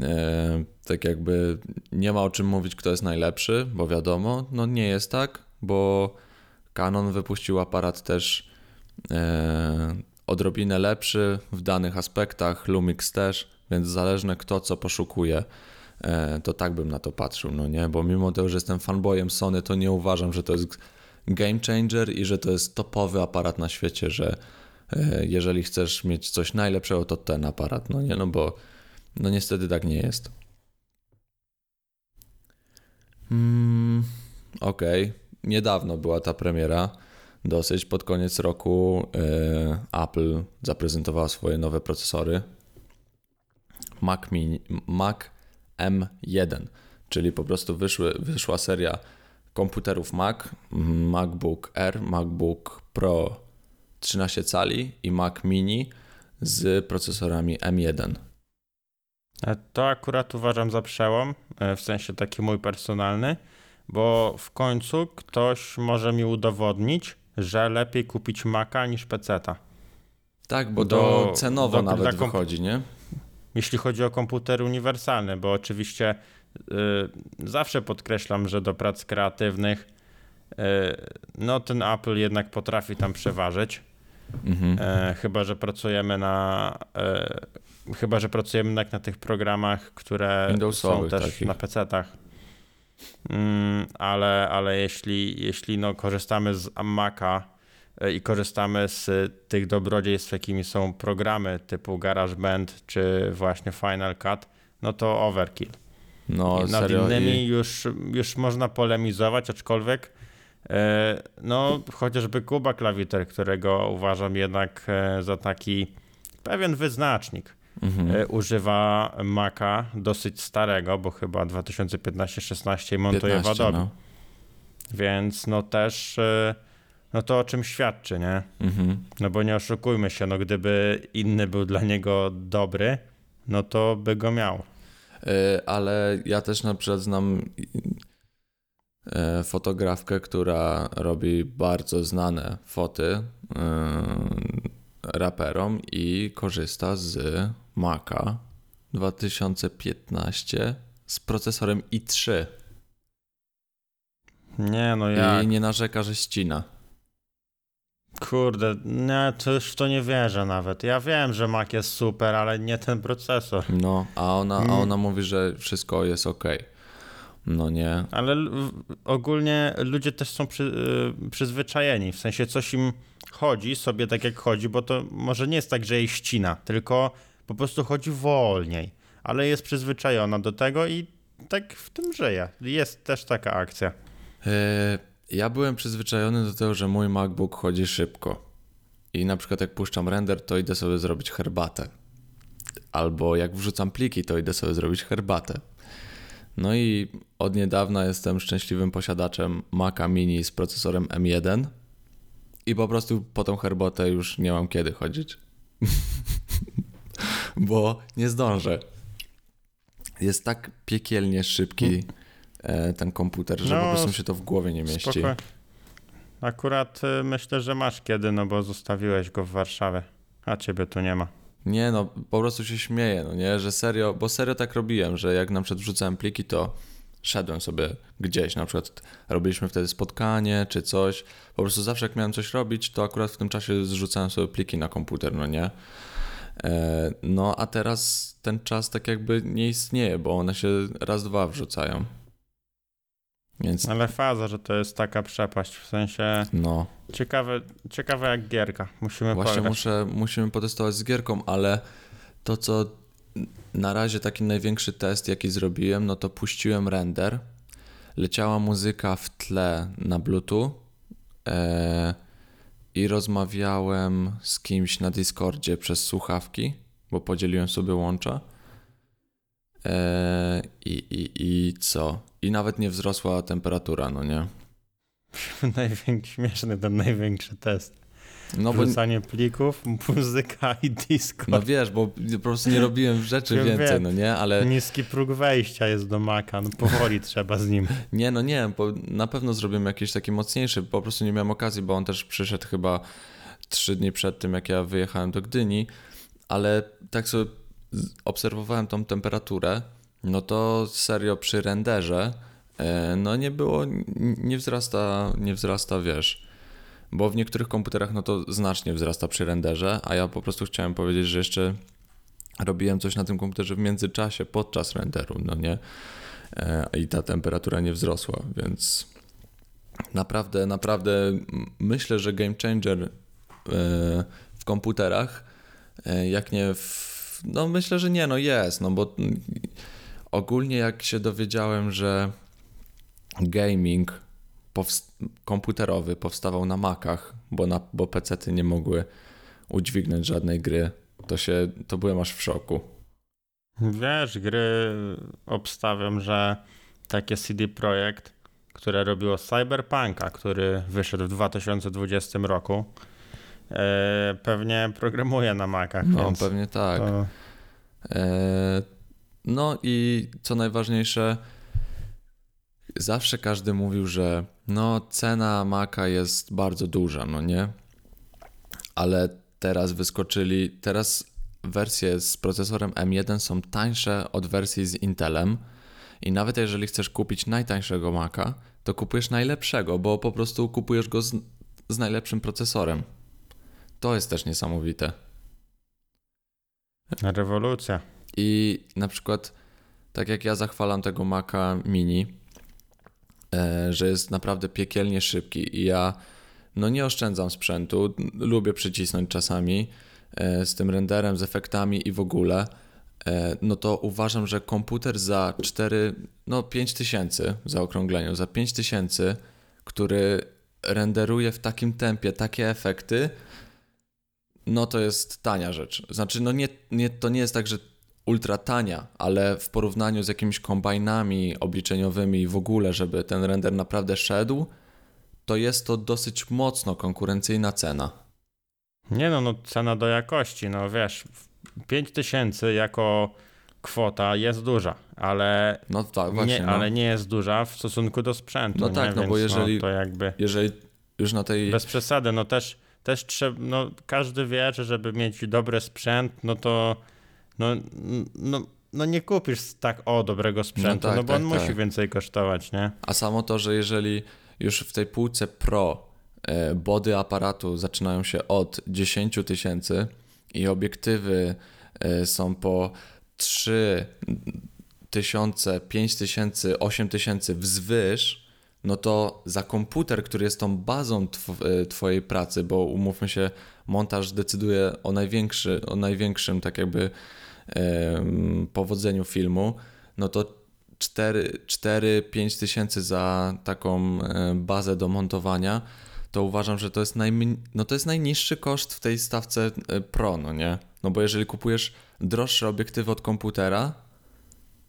B: e, tak jakby nie ma o czym mówić, kto jest najlepszy, bo wiadomo, no nie jest tak, bo Canon wypuścił aparat też e, odrobinę lepszy w danych aspektach, Lumix też, więc zależne kto co poszukuje, e, to tak bym na to patrzył, no nie, bo mimo tego, że jestem fanboyem Sony, to nie uważam, że to jest game changer i że to jest topowy aparat na świecie, że e, jeżeli chcesz mieć coś najlepszego, to ten aparat, no nie, no bo no niestety tak nie jest. Mm, Okej, niedawno była ta premiera. Dosyć pod koniec roku e, Apple zaprezentowało swoje nowe procesory. Mac, Mini, Mac M1, czyli po prostu wyszły, wyszła seria komputerów Mac, MacBook Air, MacBook Pro 13 cali i Mac Mini z procesorami M1.
A: E, To akurat uważam za przełom, e, w sensie taki mój personalny, bo w końcu ktoś może mi udowodnić, że lepiej kupić Maca niż peceta.
B: Tak, bo
A: Do-
B: to cenowo
A: do-
B: nawet
A: komp-
B: wychodzi, nie?
A: Jeśli chodzi o komputery uniwersalne, bo oczywiście zawsze podkreślam, że do prac kreatywnych y, no ten Apple jednak potrafi tam przeważyć.
B: Mhm.
A: E, chyba, że pracujemy na e, chyba, że pracujemy jednak na tych programach, które są też
B: takich.
A: na PC-tach. Mm, ale, ale jeśli, jeśli no korzystamy z Maca e, i korzystamy z tych dobrodziejstw, jakimi są programy typu GarageBand czy właśnie Final Cut, no to overkill.
B: No,
A: I Nad
B: serio.
A: innymi
B: I,
A: już, już można polemizować, aczkolwiek e, no chociażby Kuba Klawiter, którego uważam jednak e, za taki pewien wyznacznik,
B: mhm.
A: e, używa Maca dosyć starego, bo chyba 2015-16 i montuje w
B: 15,
A: Adobe,
B: no.
A: więc no też e, no to o czym świadczy, nie?
B: Mhm.
A: No bo nie oszukujmy się, no gdyby inny był dla niego dobry, no to by go miał.
B: Y, Ale ja też na przykład znam y, fotografkę, która robi bardzo znane foty y, raperom i korzysta z Maca 2015 z procesorem i3
A: Nie, no jak?
B: i nie narzeka, że ścina.
A: Kurde, nie, to już w to nie wierzę nawet. Ja wiem, że Mac jest super, ale nie ten procesor.
B: No, a ona, a ona mówi, że wszystko jest ok. No nie.
A: Ale ogólnie ludzie też są przy, y, przyzwyczajeni, w sensie coś im chodzi sobie tak jak chodzi, bo to może nie jest tak, że jej ścina, tylko po prostu chodzi wolniej, ale jest przyzwyczajona do tego i tak w tym żyje. Jest też taka akcja.
B: E, ja byłem przyzwyczajony do tego, że mój MacBook chodzi szybko. I na przykład jak puszczam render, to idę sobie zrobić herbatę. Albo jak wrzucam pliki, to idę sobie zrobić herbatę. No i od niedawna jestem szczęśliwym posiadaczem Maca Mini z procesorem M1 i po prostu po tą herbatę już nie mam kiedy chodzić. Bo nie zdążę. Jest tak piekielnie szybki ten komputer, że
A: No,
B: po prostu się to w głowie nie mieści.
A: Spoko. Akurat y, myślę, że masz kiedy, no bo zostawiłeś go w Warszawie, a ciebie tu nie ma.
B: Nie no, po prostu się śmieję, no nie, że serio, bo serio tak robiłem, że jak na przykład wrzucałem pliki, to szedłem sobie gdzieś, na przykład robiliśmy wtedy spotkanie czy coś, po prostu zawsze jak miałem coś robić, to akurat w tym czasie zrzucałem sobie pliki na komputer, no nie. E, No a teraz ten czas tak jakby nie istnieje, bo one się raz, dwa wrzucają. Więc
A: Ale faza, że to jest taka przepaść, w sensie
B: no,
A: ciekawe, ciekawe jak gierka. Musimy
B: Właśnie
A: pograć.
B: muszę, musimy potestować z gierką, ale to co na razie taki największy test jaki zrobiłem, no to puściłem render, leciała muzyka w tle na bluetooth e, i rozmawiałem z kimś na Discordzie przez słuchawki, bo podzieliłem sobie łącza. E, i, i, I co? I nawet nie wzrosła temperatura, no nie?
A: Największy, śmieszny ten największy test.
B: No bo
A: Wrzucanie plików, muzyka i disco.
B: No wiesz, bo po prostu nie robiłem rzeczy
A: Ja
B: więcej,
A: wiem.
B: no nie, ale
A: Niski próg wejścia jest do Maca, no powoli trzeba z nim.
B: nie, no nie, bo na pewno zrobiłem jakiś taki mocniejszy, po prostu nie miałem okazji, bo on też przyszedł chyba trzy dni przed tym, jak ja wyjechałem do Gdyni, ale tak sobie obserwowałem tą temperaturę, no to serio przy renderze, e, no nie było, nie wzrasta, nie wzrasta, wiesz, bo w niektórych komputerach no to znacznie wzrasta przy renderze, a ja po prostu chciałem powiedzieć, że jeszcze robiłem coś na tym komputerze w międzyczasie, podczas renderu, no nie? E, I ta temperatura nie wzrosła, więc naprawdę, naprawdę myślę, że game changer e, w komputerach, jak nie w... No myślę, że nie, no jest, no bo ogólnie jak się dowiedziałem, że gaming powst- komputerowy powstawał na Macach, bo, na, bo PC-ty nie mogły udźwignąć żadnej gry, to się, to byłem aż w szoku.
A: Wiesz, gry obstawiam, że takie CD Projekt, które robiło Cyberpunka, który wyszedł w 2020 roku, pewnie programuje na Macach,
B: No pewnie tak.
A: to,
B: E, No i co najważniejsze, zawsze każdy mówił, że no cena Maca jest bardzo duża, no nie? Ale teraz wyskoczyli, teraz wersje z procesorem M1 są tańsze od wersji z Intelem i nawet jeżeli chcesz kupić najtańszego Maca, to kupujesz najlepszego, bo po prostu kupujesz go z, z najlepszym procesorem. To jest też niesamowite.
A: rewolucja.
B: I na przykład, tak jak ja zachwalam tego Maca Mini, e, że jest naprawdę piekielnie szybki i ja no nie oszczędzam sprzętu, lubię przycisnąć czasami e, z tym renderem, z efektami i w ogóle, e, no to uważam, że komputer za 4, no 5 tysięcy w zaokrągleniu, za 5 tysięcy, który renderuje w takim tempie takie efekty, no to jest tania rzecz. Znaczy, no nie, nie, to nie jest tak, że ultra tania, ale w porównaniu z jakimiś kombajnami obliczeniowymi w ogóle, żeby ten render naprawdę szedł, to jest to dosyć mocno konkurencyjna cena.
A: Nie no, no cena do jakości, no wiesz, 5000 jako kwota jest duża, ale
B: No tak, właśnie.
A: nie,
B: no.
A: ale nie jest duża w stosunku do sprzętu.
B: No
A: nie?
B: tak, no bo
A: Więc,
B: jeżeli-
A: to jakby
B: Jeżeli już na tej...
A: bez przesady, no też, też trzeba, no każdy wie, że żeby mieć dobry sprzęt, no to no, no, no nie kupisz tak o dobrego sprzętu, no,
B: tak,
A: bo
B: tak,
A: on
B: tak.
A: musi więcej kosztować, nie?
B: A samo to, że jeżeli już w tej półce Pro e, body aparatu zaczynają się od 10 tysięcy i obiektywy e, są po 3 tysiące, 5 tysięcy, 8 tysięcy wzwyż, no to za komputer, który jest tą bazą tw- e, twojej pracy, bo umówmy się, montaż decyduje o, największy, o największym tak jakby em, powodzeniu filmu, no to 4-5 tysięcy za taką e, bazę do montowania, to uważam, że to jest, no to jest najniższy koszt w tej stawce e, Pro, no nie? No bo jeżeli kupujesz droższe obiektywy od komputera,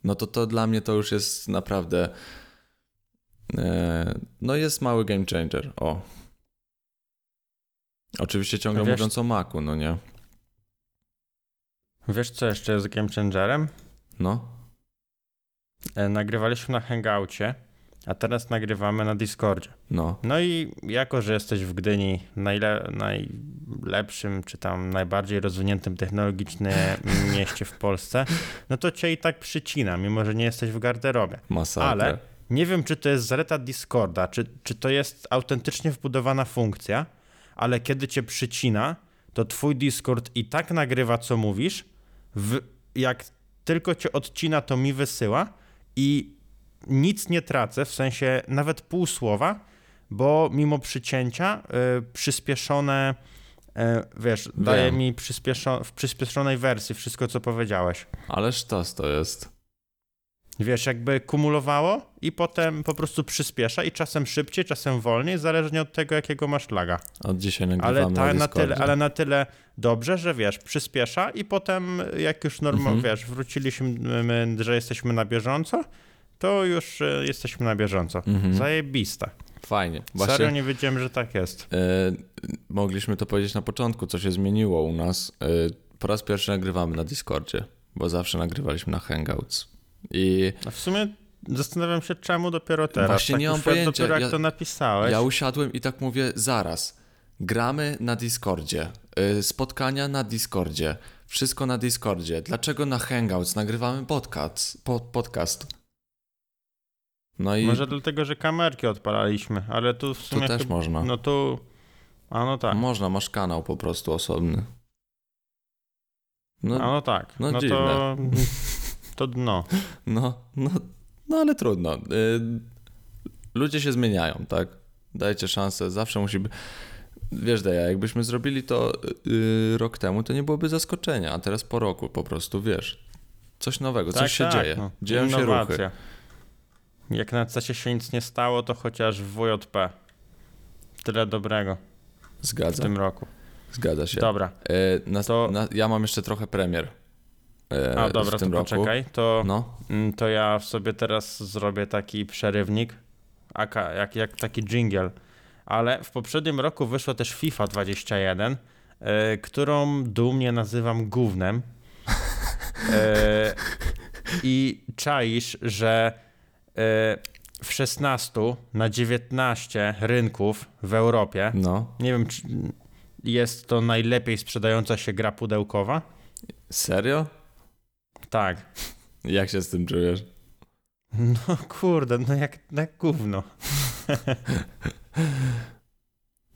B: no to to dla mnie to już jest naprawdę e, no jest mały game changer, o. Oczywiście ciągle
A: Wiesz-
B: mówiąc o Macu, no nie?
A: Wiesz, co jeszcze jest game changerem?
B: No,
A: E, Nagrywaliśmy na Hangoucie, a teraz nagrywamy na Discordzie.
B: no.
A: No i jako, że jesteś w Gdyni najle, najlepszym, czy tam najbardziej rozwiniętym technologicznie mieście w Polsce, no to cię i tak przycina, mimo że nie jesteś w garderobie.
B: Masakra.
A: Ale nie wiem, czy to jest zaleta Discorda, czy, czy to jest autentycznie wbudowana funkcja, ale kiedy cię przycina, to twój Discord i tak nagrywa, co mówisz, w, jak tylko cię odcina, to mi wysyła i nic nie tracę, w sensie nawet pół słowa, bo mimo przycięcia y, przyspieszone, y, wiesz, daje mi przyspieszo- w przyspieszonej wersji wszystko, co powiedziałeś.
B: Ale sztos to jest.
A: Wiesz, jakby kumulowało i potem po prostu przyspiesza i czasem szybciej, czasem wolniej, zależnie od tego, jakiego masz laga.
B: Od dzisiaj nagrywamy
A: Ale, ta,
B: na
A: na tyle, ale na tyle dobrze, że wiesz, przyspiesza i potem jak już normalnie,
B: Mhm.
A: wiesz, wróciliśmy, że jesteśmy na bieżąco, to już e, jesteśmy na bieżąco.
B: Mhm.
A: Zajebiste.
B: Fajnie. Właśnie
A: Serio nie wiedziałem, że tak jest.
B: e, mogliśmy to powiedzieć na początku, co się zmieniło u nas. E, po raz pierwszy nagrywamy na Discordzie, bo zawsze nagrywaliśmy na Hangouts. I
A: A w sumie zastanawiam się, czemu dopiero teraz.
B: Właśnie
A: tak
B: nie mam pojęcia.
A: Dopiero jak
B: Ja-
A: to napisałeś.
B: ja usiadłem i tak mówię, zaraz, gramy na Discordzie, e, spotkania na Discordzie, wszystko na Discordzie. Dlaczego na Hangouts nagrywamy podcast? Po, podcast? No i
A: Może dlatego, że kamerki odpalaliśmy, ale tu w
B: tu
A: sumie
B: też
A: chyba-
B: można.
A: No tu... A no tak.
B: Można, masz kanał po prostu osobny.
A: A
B: No,
A: no tak.
B: no
A: No, to... To dno.
B: no, no, no ale trudno. Y, ludzie się zmieniają, tak? Dajcie szansę, zawsze musi być. Wiesz, Deja, jakbyśmy zrobili to y, rok temu, to nie byłoby zaskoczenia, a teraz po roku po prostu, wiesz, coś nowego, coś
A: Tak,
B: się
A: tak,
B: dzieje.
A: no.
B: Dzieją się ruchy.
A: Innowacja. Jak na CESie się nic nie stało, to chociaż w WJP. Tyle dobrego w
B: Zgadza,
A: tym roku.
B: zgadza się.
A: Dobra.
B: E, na,
A: To-
B: na, ja mam jeszcze trochę premier
A: A dobra,
B: w tym
A: to
B: roku.
A: poczekaj. To,
B: No,
A: mm, to ja sobie teraz zrobię taki przerywnik. Aka, jak, jak taki jingle. Ale w poprzednim roku wyszła też FIFA 21, e, którą dumnie nazywam gównem. E, I czaisz, że e, w 16 na 19 rynków w Europie,
B: no.
A: nie wiem, czy jest to najlepiej sprzedająca się gra pudełkowa?
B: Serio?
A: Tak.
B: Jak się z tym czujesz?
A: No kurde, no jak, jak gówno.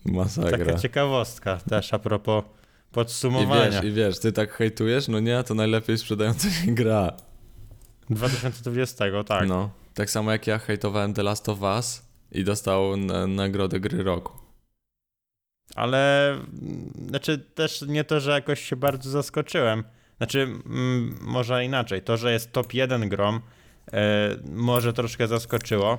B: Masakra.
A: Taka ciekawostka też a propos
B: I
A: podsumowania.
B: wiesz, I wiesz, ty tak hejtujesz, no nie, to najlepiej sprzedająca się gra.
A: 2020, tak.
B: No. Tak samo jak ja hejtowałem The Last of Us i dostał na, nagrodę gry roku.
A: Ale mm, znaczy też nie to, że jakoś się bardzo zaskoczyłem. Znaczy, mm, może inaczej. To, że jest top 1 grom, e, może troszkę zaskoczyło,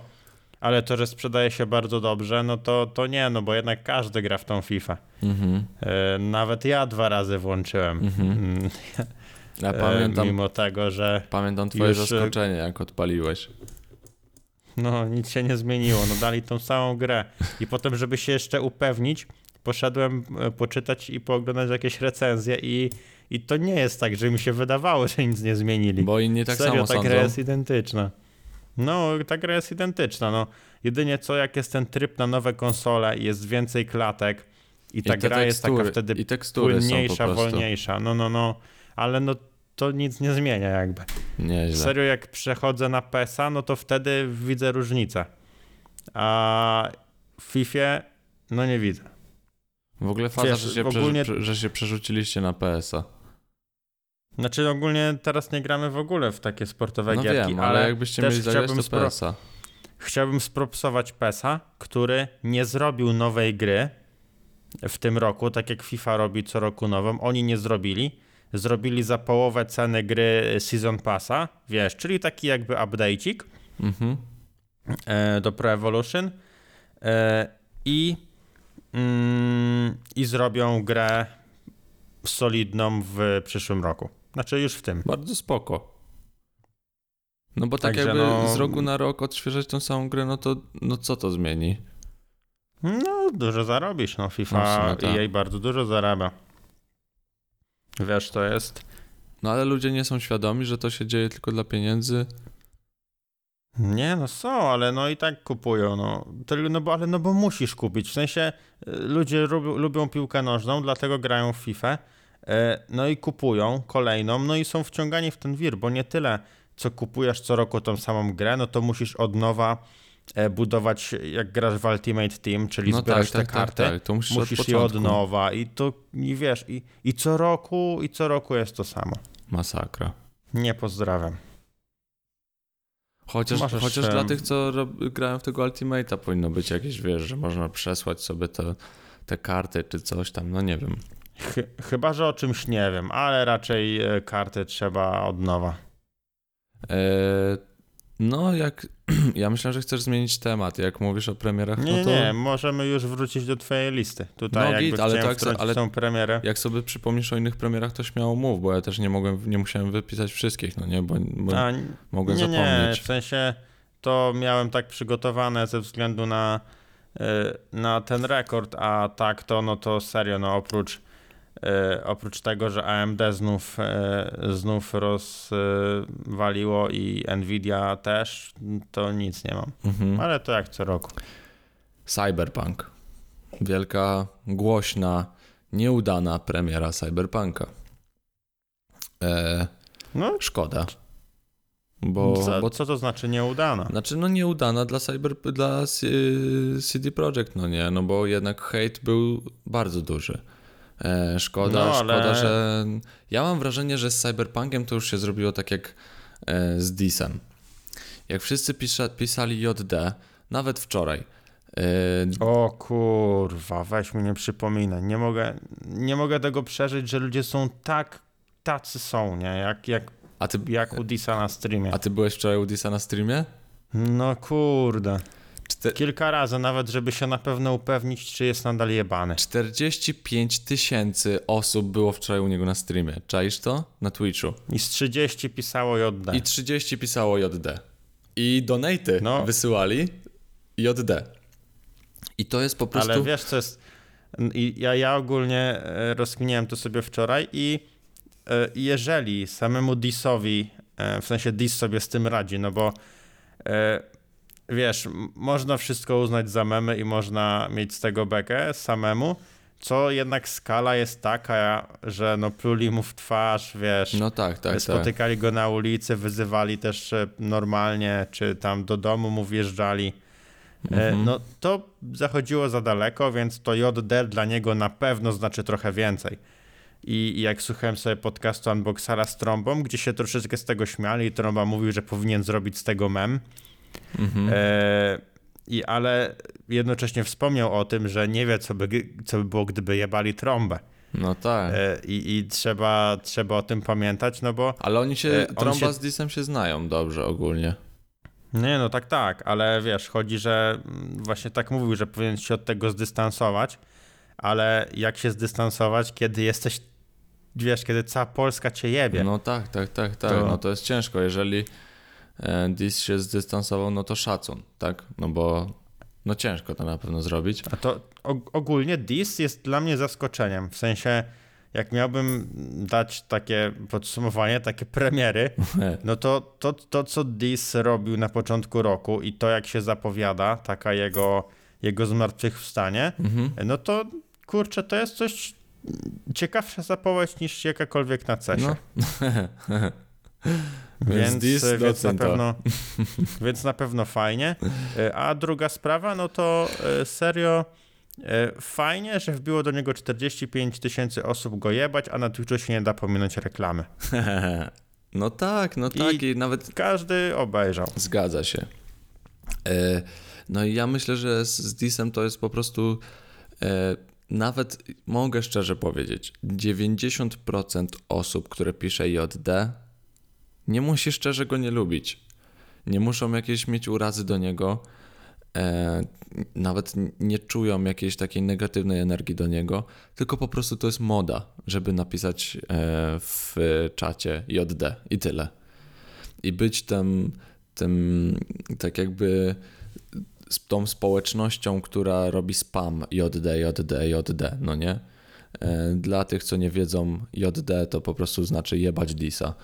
A: ale to, że sprzedaje się bardzo dobrze, no to, to nie, no bo jednak każdy gra w tą FIFA.
B: Mhm.
A: E, nawet ja dwa razy włączyłem.
B: Mhm.
A: Mm,
B: Ja
A: e,
B: pamiętam,
A: Mimo tego, że
B: pamiętam twoje
A: już, e,
B: zaskoczenie, jak odpaliłeś.
A: No, nic się nie zmieniło. No, dali tą samą grę. I potem, żeby się jeszcze upewnić, poszedłem e, poczytać i pooglądać jakieś recenzje i, i to nie jest tak, że mi się wydawało, że nic nie zmienili.
B: Bo inni tak
A: Serio,
B: samo
A: ta
B: sądzą.
A: gra jest identyczna. No, ta gra jest identyczna. No, jedynie co, jak jest ten tryb na nowe konsole i jest więcej klatek i ta
B: I
A: gra jest taka
B: tekstury-
A: wtedy
B: I tekstury
A: płynniejsza, wolniejsza. No, no, no. Ale no, to nic nie zmienia jakby.
B: Nieźle.
A: Serio, jak przechodzę na PESA, no to wtedy widzę różnicę. A w FIFA, no nie widzę.
B: W ogóle faza,
A: Wiesz,
B: że, się
A: ogólnie-
B: prze, że się przerzuciliście na PS-a.
A: Znaczy ogólnie teraz nie gramy w ogóle w takie sportowe
B: No
A: gierki,
B: wiem, ale jakbyście
A: też
B: mieli zagrać, to
A: spro-
B: PS-a.
A: chciałbym spropsować PESA, który nie zrobił nowej gry w tym roku, tak jak FIFA robi co roku nową. Oni nie zrobili, zrobili za połowę ceny gry Season Passa, wiesz, czyli taki jakby update'ik
B: Mhm.
A: e, do Pro Evolution e, i, mm, i zrobią grę solidną w przyszłym roku. Znaczy już w tym.
B: Bardzo spoko. No bo tak
A: Także
B: jakby
A: no-
B: z roku na rok odświeżać tą samą grę, no to no co to zmieni?
A: No, dużo zarobisz, no
B: No,
A: FIFA
B: sumie tak.
A: i jej bardzo dużo zarabia. Wiesz, to jest...
B: No ale ludzie nie są świadomi, że to się dzieje tylko dla pieniędzy.
A: Nie, no są, ale no i tak kupują, no. To, no, bo, ale no bo musisz kupić, w sensie y, ludzie lubią, lubią piłkę nożną, dlatego grają w FIFA, y, no i kupują kolejną, no i są wciągani w ten wir, bo nie tyle, co kupujesz co roku tą samą grę, no to musisz od nowa e, budować, jak grasz w Ultimate Team, czyli
B: No tak, tak,
A: te
B: tak,
A: karty,
B: tak. Musisz,
A: musisz
B: od
A: je od nowa i to, i wiesz, i, i co roku, i co roku jest to samo.
B: Masakra.
A: Nie pozdrawiam.
B: Chociaż,
A: Możesz,
B: chociaż dla tych, co grają w tego Ultimate'a powinno być jakieś, wiesz, że można przesłać sobie te, te karty czy coś tam, no nie wiem.
A: Chy- chyba, że o czymś nie wiem, ale raczej e, karty trzeba od nowa.
B: E, no jak, ja myślę, że chcesz zmienić temat, jak mówisz o premierach,
A: Nie,
B: no to
A: nie, możemy już wrócić do twojej listy. Tutaj
B: No git, ale tak, ale-
A: tą premierę.
B: jak sobie przypomnisz o innych premierach, to śmiało mów, bo ja też nie mogłem, nie musiałem wypisać wszystkich, no nie, bo, bo
A: A,
B: mogłem
A: nie, nie,
B: zapomnieć.
A: w sensie to miałem tak przygotowane ze względu na, e, na ten rekord, a tak to, no to serio, no oprócz, oprócz tego, że AMD znów, e, znów rozwaliło i Nvidia też, to nic nie mam.
B: Mhm.
A: Ale to jak co roku.
B: Cyberpunk. Wielka, głośna, nieudana premiera Cyberpunka. E,
A: No,
B: szkoda. Bo,
A: co,
B: bo
A: co to znaczy nieudana?
B: Znaczy, no nieudana dla Cyber, dla CD Projekt, no nie, no bo jednak hejt był bardzo duży. E, szkoda,
A: No, ale-
B: szkoda, że... Ja mam wrażenie, że z Cyberpunkiem to już się zrobiło tak jak e, z Disem. Jak wszyscy pisza, pisali JD, nawet wczoraj, e,
A: O kurwa, weź mi nie przypominaj. Nie mogę, nie mogę tego przeżyć, że ludzie są tak, tacy są, nie? Jak, jak,
B: a, ty,
A: jak u Disa na streamie.
B: a ty byłeś wczoraj u Disa na streamie?
A: No kurde.
B: Czte,
A: Kilka razy nawet, żeby się na pewno upewnić, czy jest nadal jebany.
B: 45 tysięcy osób było wczoraj u niego na streamie. Czaisz to? Na Twitchu.
A: I z 30 pisało JD.
B: I 30 pisało JD. I donaty
A: No.
B: wysyłali JD. I to jest po prostu...
A: Ale wiesz co jest... Ja, ja ogólnie e, rozkminiałem to sobie wczoraj i e, jeżeli samemu Disowi, e, w sensie Dis sobie z tym radzi, no bo wiesz, można wszystko uznać za memy i można mieć z tego bekę samemu, co jednak skala jest taka, że no pluli mu w twarz, wiesz,
B: No tak, tak, tak.
A: spotykali go na ulicy, wyzywali też e, normalnie, czy tam do domu mu wjeżdżali. E,
B: Mhm.
A: No to zachodziło za daleko, więc to JD dla niego na pewno znaczy trochę więcej. I, I jak słuchałem sobie podcastu Unboxara z Trąbą, gdzie się troszeczkę z tego śmiali i Trąba mówił, że powinien zrobić z tego mem,
B: Mhm.
A: e, i, ale jednocześnie wspomniał o tym, że nie wie, co by, co by było, gdyby jebali Trąbę.
B: No tak.
A: E, I, i trzeba, trzeba o tym pamiętać, no bo
B: Ale oni się,
A: e, on
B: Tromba
A: się-
B: z Disem się znają dobrze ogólnie.
A: Nie, no tak, tak, ale wiesz, chodzi, że właśnie tak mówił, że powinien się od tego zdystansować, ale jak się zdystansować, kiedy jesteś, wiesz, kiedy cała Polska cię jebie.
B: No tak, tak, tak, tak.
A: To-
B: No to jest ciężko. Jeżeli Dis się zdystansował, no to szacun, tak? No bo no ciężko to na pewno zrobić.
A: A to og- ogólnie Dis jest dla mnie zaskoczeniem, w sensie jak miałbym dać takie podsumowanie, takie premiery, no to to, to co Dis robił na początku roku i to jak się zapowiada, taka jego, jego zmartwychwstanie,
B: Mhm.
A: no to kurczę, to jest coś ciekawsza zapowiedź niż jakakolwiek na cesie.
B: No.
A: Więc, więc, na
B: doceń to.
A: pewno, więc na pewno fajnie. E, A druga sprawa, no to e, serio e, fajnie, że wbiło do niego 45 tysięcy osób go jebać, a na Twitchu się nie da pominąć reklamy.
B: No tak, no
A: I-
B: tak i nawet
A: Każdy obejrzał.
B: Zgadza się. E, No i ja myślę, że z, Disem to jest po prostu. E, nawet mogę szczerze powiedzieć, 90% osób, które pisze JD, nie musi szczerze go nie lubić. Nie muszą jakieś mieć urazy do niego, e, nawet nie czują jakiejś takiej negatywnej energii do niego, tylko po prostu to jest moda, żeby napisać e, w czacie JD i tyle. I być tym, tym tak jakby z tą społecznością, która robi spam JD, JD, JD, no nie? E, Dla tych, co nie wiedzą, JD to po prostu znaczy jebać disa.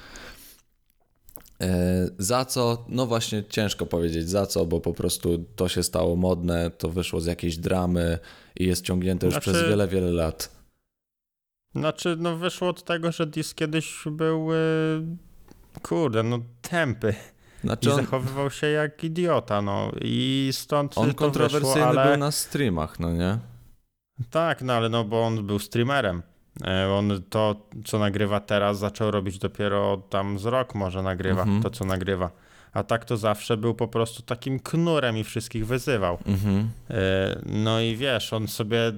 B: E, Za co? No właśnie ciężko powiedzieć za co, bo po prostu to się stało modne, to wyszło z jakiejś dramy i jest ciągnięte już
A: Znaczy-
B: przez wiele, wiele lat.
A: Znaczy, no wyszło od tego, że Dis kiedyś był, y, kurde, no tępy i
B: Znaczy on,
A: zachowywał się jak idiota, no i stąd
B: on
A: to
B: kontrowersyjny
A: wyszło, ale...
B: był na streamach, no nie?
A: Tak, no ale no bo on był streamerem. E, On to, co nagrywa teraz, zaczął robić dopiero tam z rok może nagrywa,
B: Mhm.
A: to co nagrywa. A tak to zawsze był po prostu takim knurem i wszystkich wyzywał.
B: Mhm.
A: E, No i wiesz, on sobie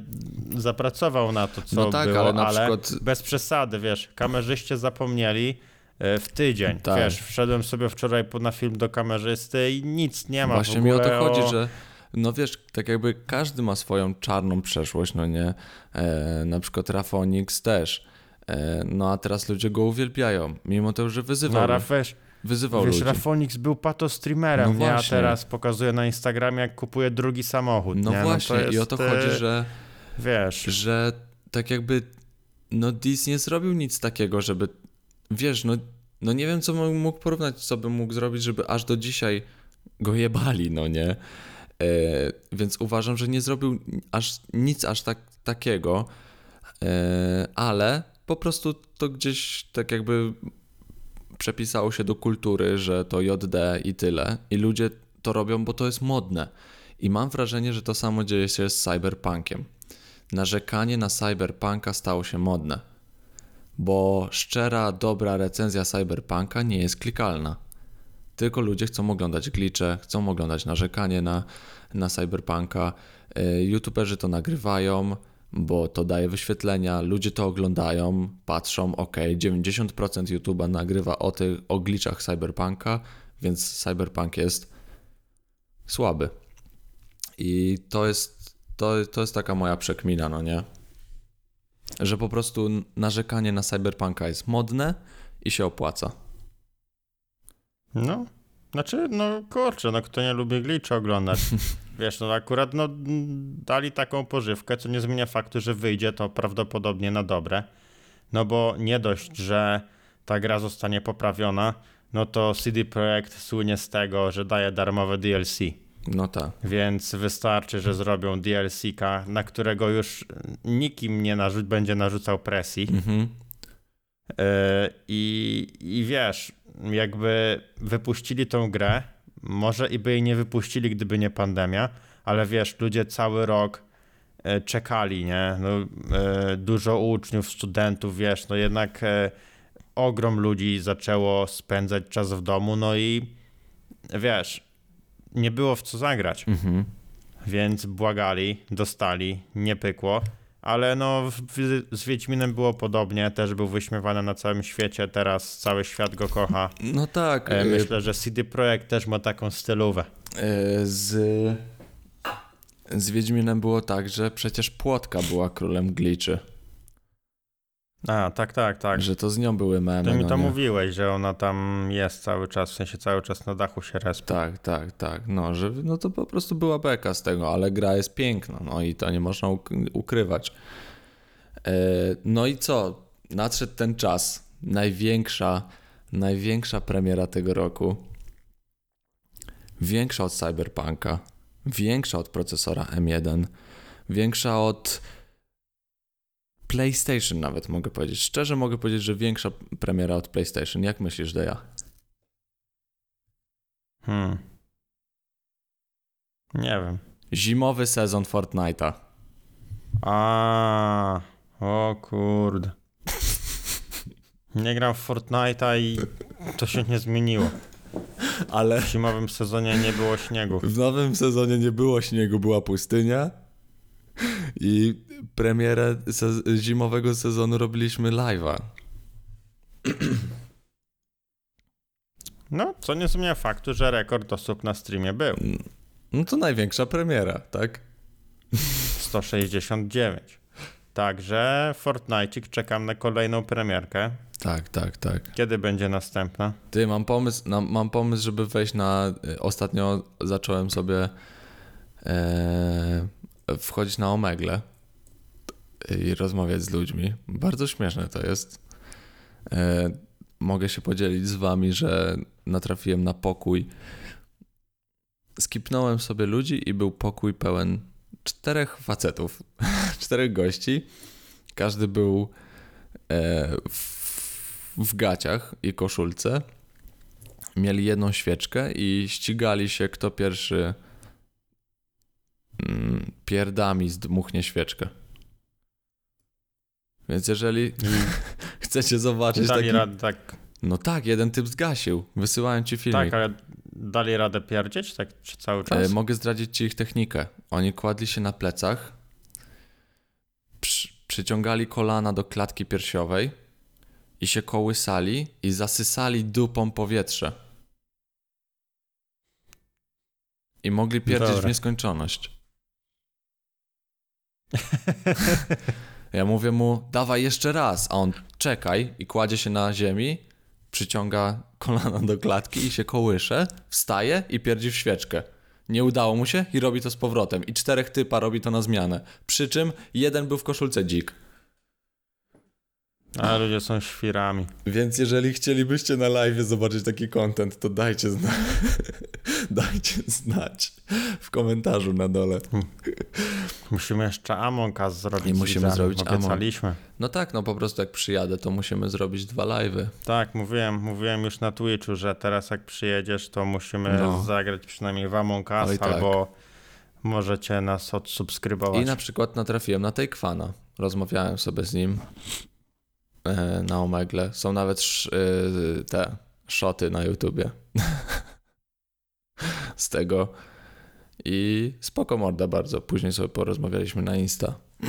A: zapracował na to, co
B: No tak,
A: było,
B: ale
A: ale,
B: na przykład
A: bez przesady, wiesz, kamerzyście zapomnieli e, w tydzień.
B: Tak.
A: Wiesz, wszedłem sobie wczoraj na film do kamerzysty i nic nie ma
B: Właśnie
A: w
B: mi o
A: ogóle
B: to chodzi, że no wiesz, tak jakby każdy ma swoją czarną przeszłość, no nie? E, na przykład Rafonix też. E, no a teraz ludzie go uwielbiają, mimo to, że wyzywał,
A: Nara, wiesz,
B: wyzywał
A: Wiesz,
B: ludzi.
A: Rafonix był patostreamerem,
B: No
A: nie? A teraz pokazuje na Instagramie, jak kupuje drugi samochód,
B: No
A: nie?
B: właśnie,
A: to
B: i o to
A: jest,
B: chodzi,
A: e,
B: że,
A: Wiesz,
B: że tak jakby no Dis nie zrobił nic takiego, żeby wiesz, no, no nie wiem, co bym mógł porównać, co bym mógł zrobić, żeby aż do dzisiaj go jebali, no nie? E, więc uważam, że nie zrobił aż nic aż tak, takiego, e, ale po prostu to gdzieś tak jakby przepisało się do kultury, że to JD i tyle. I ludzie to robią, bo to jest modne. I mam wrażenie, że to samo dzieje się z cyberpunkiem. Narzekanie na cyberpunka stało się modne. Bo szczera, dobra recenzja cyberpunka nie jest klikalna. Tylko ludzie chcą oglądać glitche, chcą oglądać narzekanie na, na cyberpunka. Y, YouTuberzy to nagrywają, bo to daje wyświetlenia, ludzie to oglądają, patrzą, ok, 90% YouTube'a nagrywa o, tych, o glitchach cyberpunka, więc cyberpunk jest słaby. I to jest, to, to jest taka moja przekmina, no nie? Że po prostu narzekanie na cyberpunka jest modne i się opłaca.
A: No, znaczy, no kurczę, no kto nie lubi glitch oglądać. Wiesz, no akurat no, dali taką pożywkę, co nie zmienia faktu, że wyjdzie to prawdopodobnie na dobre. No bo nie dość, że ta gra zostanie poprawiona, no to CD Projekt słynie z tego, że daje darmowe DLC.
B: No tak.
A: Więc wystarczy, że zrobią DLC-ka, na którego już nikim nie narzu- będzie narzucał presji.
B: Mhm.
A: Yy, I, I wiesz, jakby wypuścili tą grę, może i by jej nie wypuścili, gdyby nie pandemia, ale wiesz, ludzie cały rok e, czekali, nie? No, e, dużo uczniów, studentów, wiesz, no jednak e, ogrom ludzi zaczęło spędzać czas w domu, no i wiesz, nie było w co zagrać.
B: Mhm.
A: Więc błagali, dostali, nie pykło. Ale no, z Wiedźminem było podobnie, też był wyśmiewany na całym świecie, teraz cały świat go kocha.
B: No tak.
A: E,
B: y,
A: myślę, że CD Projekt też ma taką stylówę.
B: y, Z, z Wiedźminem było tak, że przecież Płotka była królem glitchy.
A: A, tak, tak, tak.
B: Że to z nią były memy.
A: Ty mi
B: no
A: to mówiłeś, że ona tam jest cały czas, w sensie cały czas na dachu się respi.
B: Tak, tak, tak. No, że no to po prostu była beka z tego, ale gra jest piękna, no i to nie można uk- ukrywać. E, No i co? Nadszedł ten czas. Największa, największa premiera tego roku. Większa od Cyberpunka, większa od procesora M1, większa od PlayStation nawet mogę powiedzieć. Szczerze mogę powiedzieć, że większa premiera od PlayStation. Jak myślisz, Deja?
A: Hmm. Nie wiem.
B: Zimowy sezon Fortnite'a.
A: A, o kurde. Nie gram w Fortnite'a i to się nie zmieniło.
B: Ale
A: W zimowym sezonie nie było śniegu.
B: w nowym sezonie nie było śniegu, była pustynia. I premierę se- zimowego sezonu robiliśmy live'a.
A: No, co nie zmienia faktu, że rekord osób na streamie był.
B: No to największa premiera, tak?
A: 169. Także Fortnite czekam na kolejną premierkę.
B: Tak, tak, tak.
A: Kiedy będzie następna?
B: Ty, mam pomysł, na, mam pomysł, żeby wejść na... y, Ostatnio zacząłem sobie e, wchodzić na Omegle i rozmawiać z ludźmi. Bardzo śmieszne to jest. E, mogę się podzielić z wami, że natrafiłem na pokój. Skipnąłem sobie ludzi i był pokój pełen czterech facetów, czterech gości. Każdy był e, w, w gaciach i koszulce. Mieli jedną świeczkę i ścigali się, kto pierwszy mm, pierdami zdmuchnie świeczkę. Więc jeżeli chcecie zobaczyć
A: Dali
B: taki...
A: radę tak.
B: No tak, jeden typ zgasił. Wysyłałem ci filmik.
A: Tak, ale dali radę pierdzieć tak czy cały
B: E,
A: czas?
B: mogę zdradzić ci ich technikę. Oni kładli się na plecach, przy, przyciągali kolana do klatki piersiowej i się kołysali i zasysali dupą powietrze. I mogli pierdzieć w
A: Dobra.
B: nieskończoność. Ja mówię mu, dawaj jeszcze raz, a on czekaj i kładzie się na ziemi, przyciąga kolana do klatki i się kołysze, wstaje i pierdzi w świeczkę. Nie udało mu się i robi to z powrotem. I czterech typa robi to na zmianę. Przy czym jeden był w koszulce dzik.
A: A ludzie są świrami.
B: Więc jeżeli chcielibyście na live zobaczyć taki content, to dajcie, zna- dajcie znać w komentarzu na dole.
A: Musimy jeszcze Among Us zrobić.
B: I musimy zrobić Among-
A: Obiecaliśmy.
B: No tak, no po prostu jak przyjadę, to musimy zrobić dwa live'y.
A: Tak, mówiłem, mówiłem już na Twitchu, że teraz jak przyjedziesz, to musimy
B: No.
A: zagrać przynajmniej w Among Us,
B: tak.
A: albo możecie nas odsubskrybować.
B: I na przykład natrafiłem na Takefana. Rozmawiałem sobie z nim e, na Omegle. Są nawet sz, e, te shoty na YouTubie z tego. I spoko morda bardzo. Później sobie porozmawialiśmy na Insta.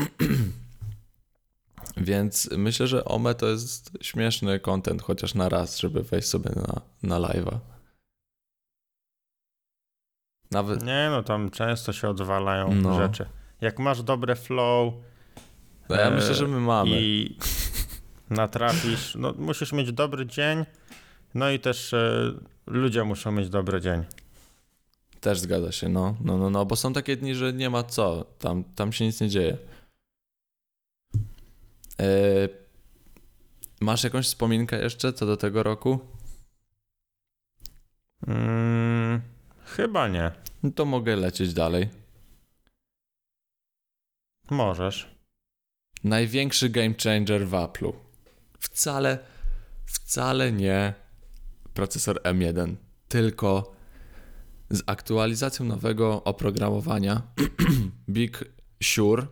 B: Więc myślę, że Ome to jest śmieszny content, chociaż na raz, żeby wejść sobie na, na live'a. Nawet,
A: Nie no, tam często się odwalają
B: No.
A: rzeczy. Jak masz dobre flow
B: no ja
A: e,
B: myślę, że my mamy.
A: i natrafisz, no musisz mieć dobry dzień, no i też e, ludzie muszą mieć dobry dzień.
B: Też zgadza się, no, no, no, no, bo są takie dni, że nie ma co, tam, tam się nic nie dzieje. E, masz jakąś wspominkę jeszcze co do tego roku?
A: Mm, chyba nie.
B: No to mogę lecieć dalej.
A: Możesz.
B: Największy game changer w Apple'u. Wcale, wcale nie procesor M1, tylko z aktualizacją nowego oprogramowania Big Sur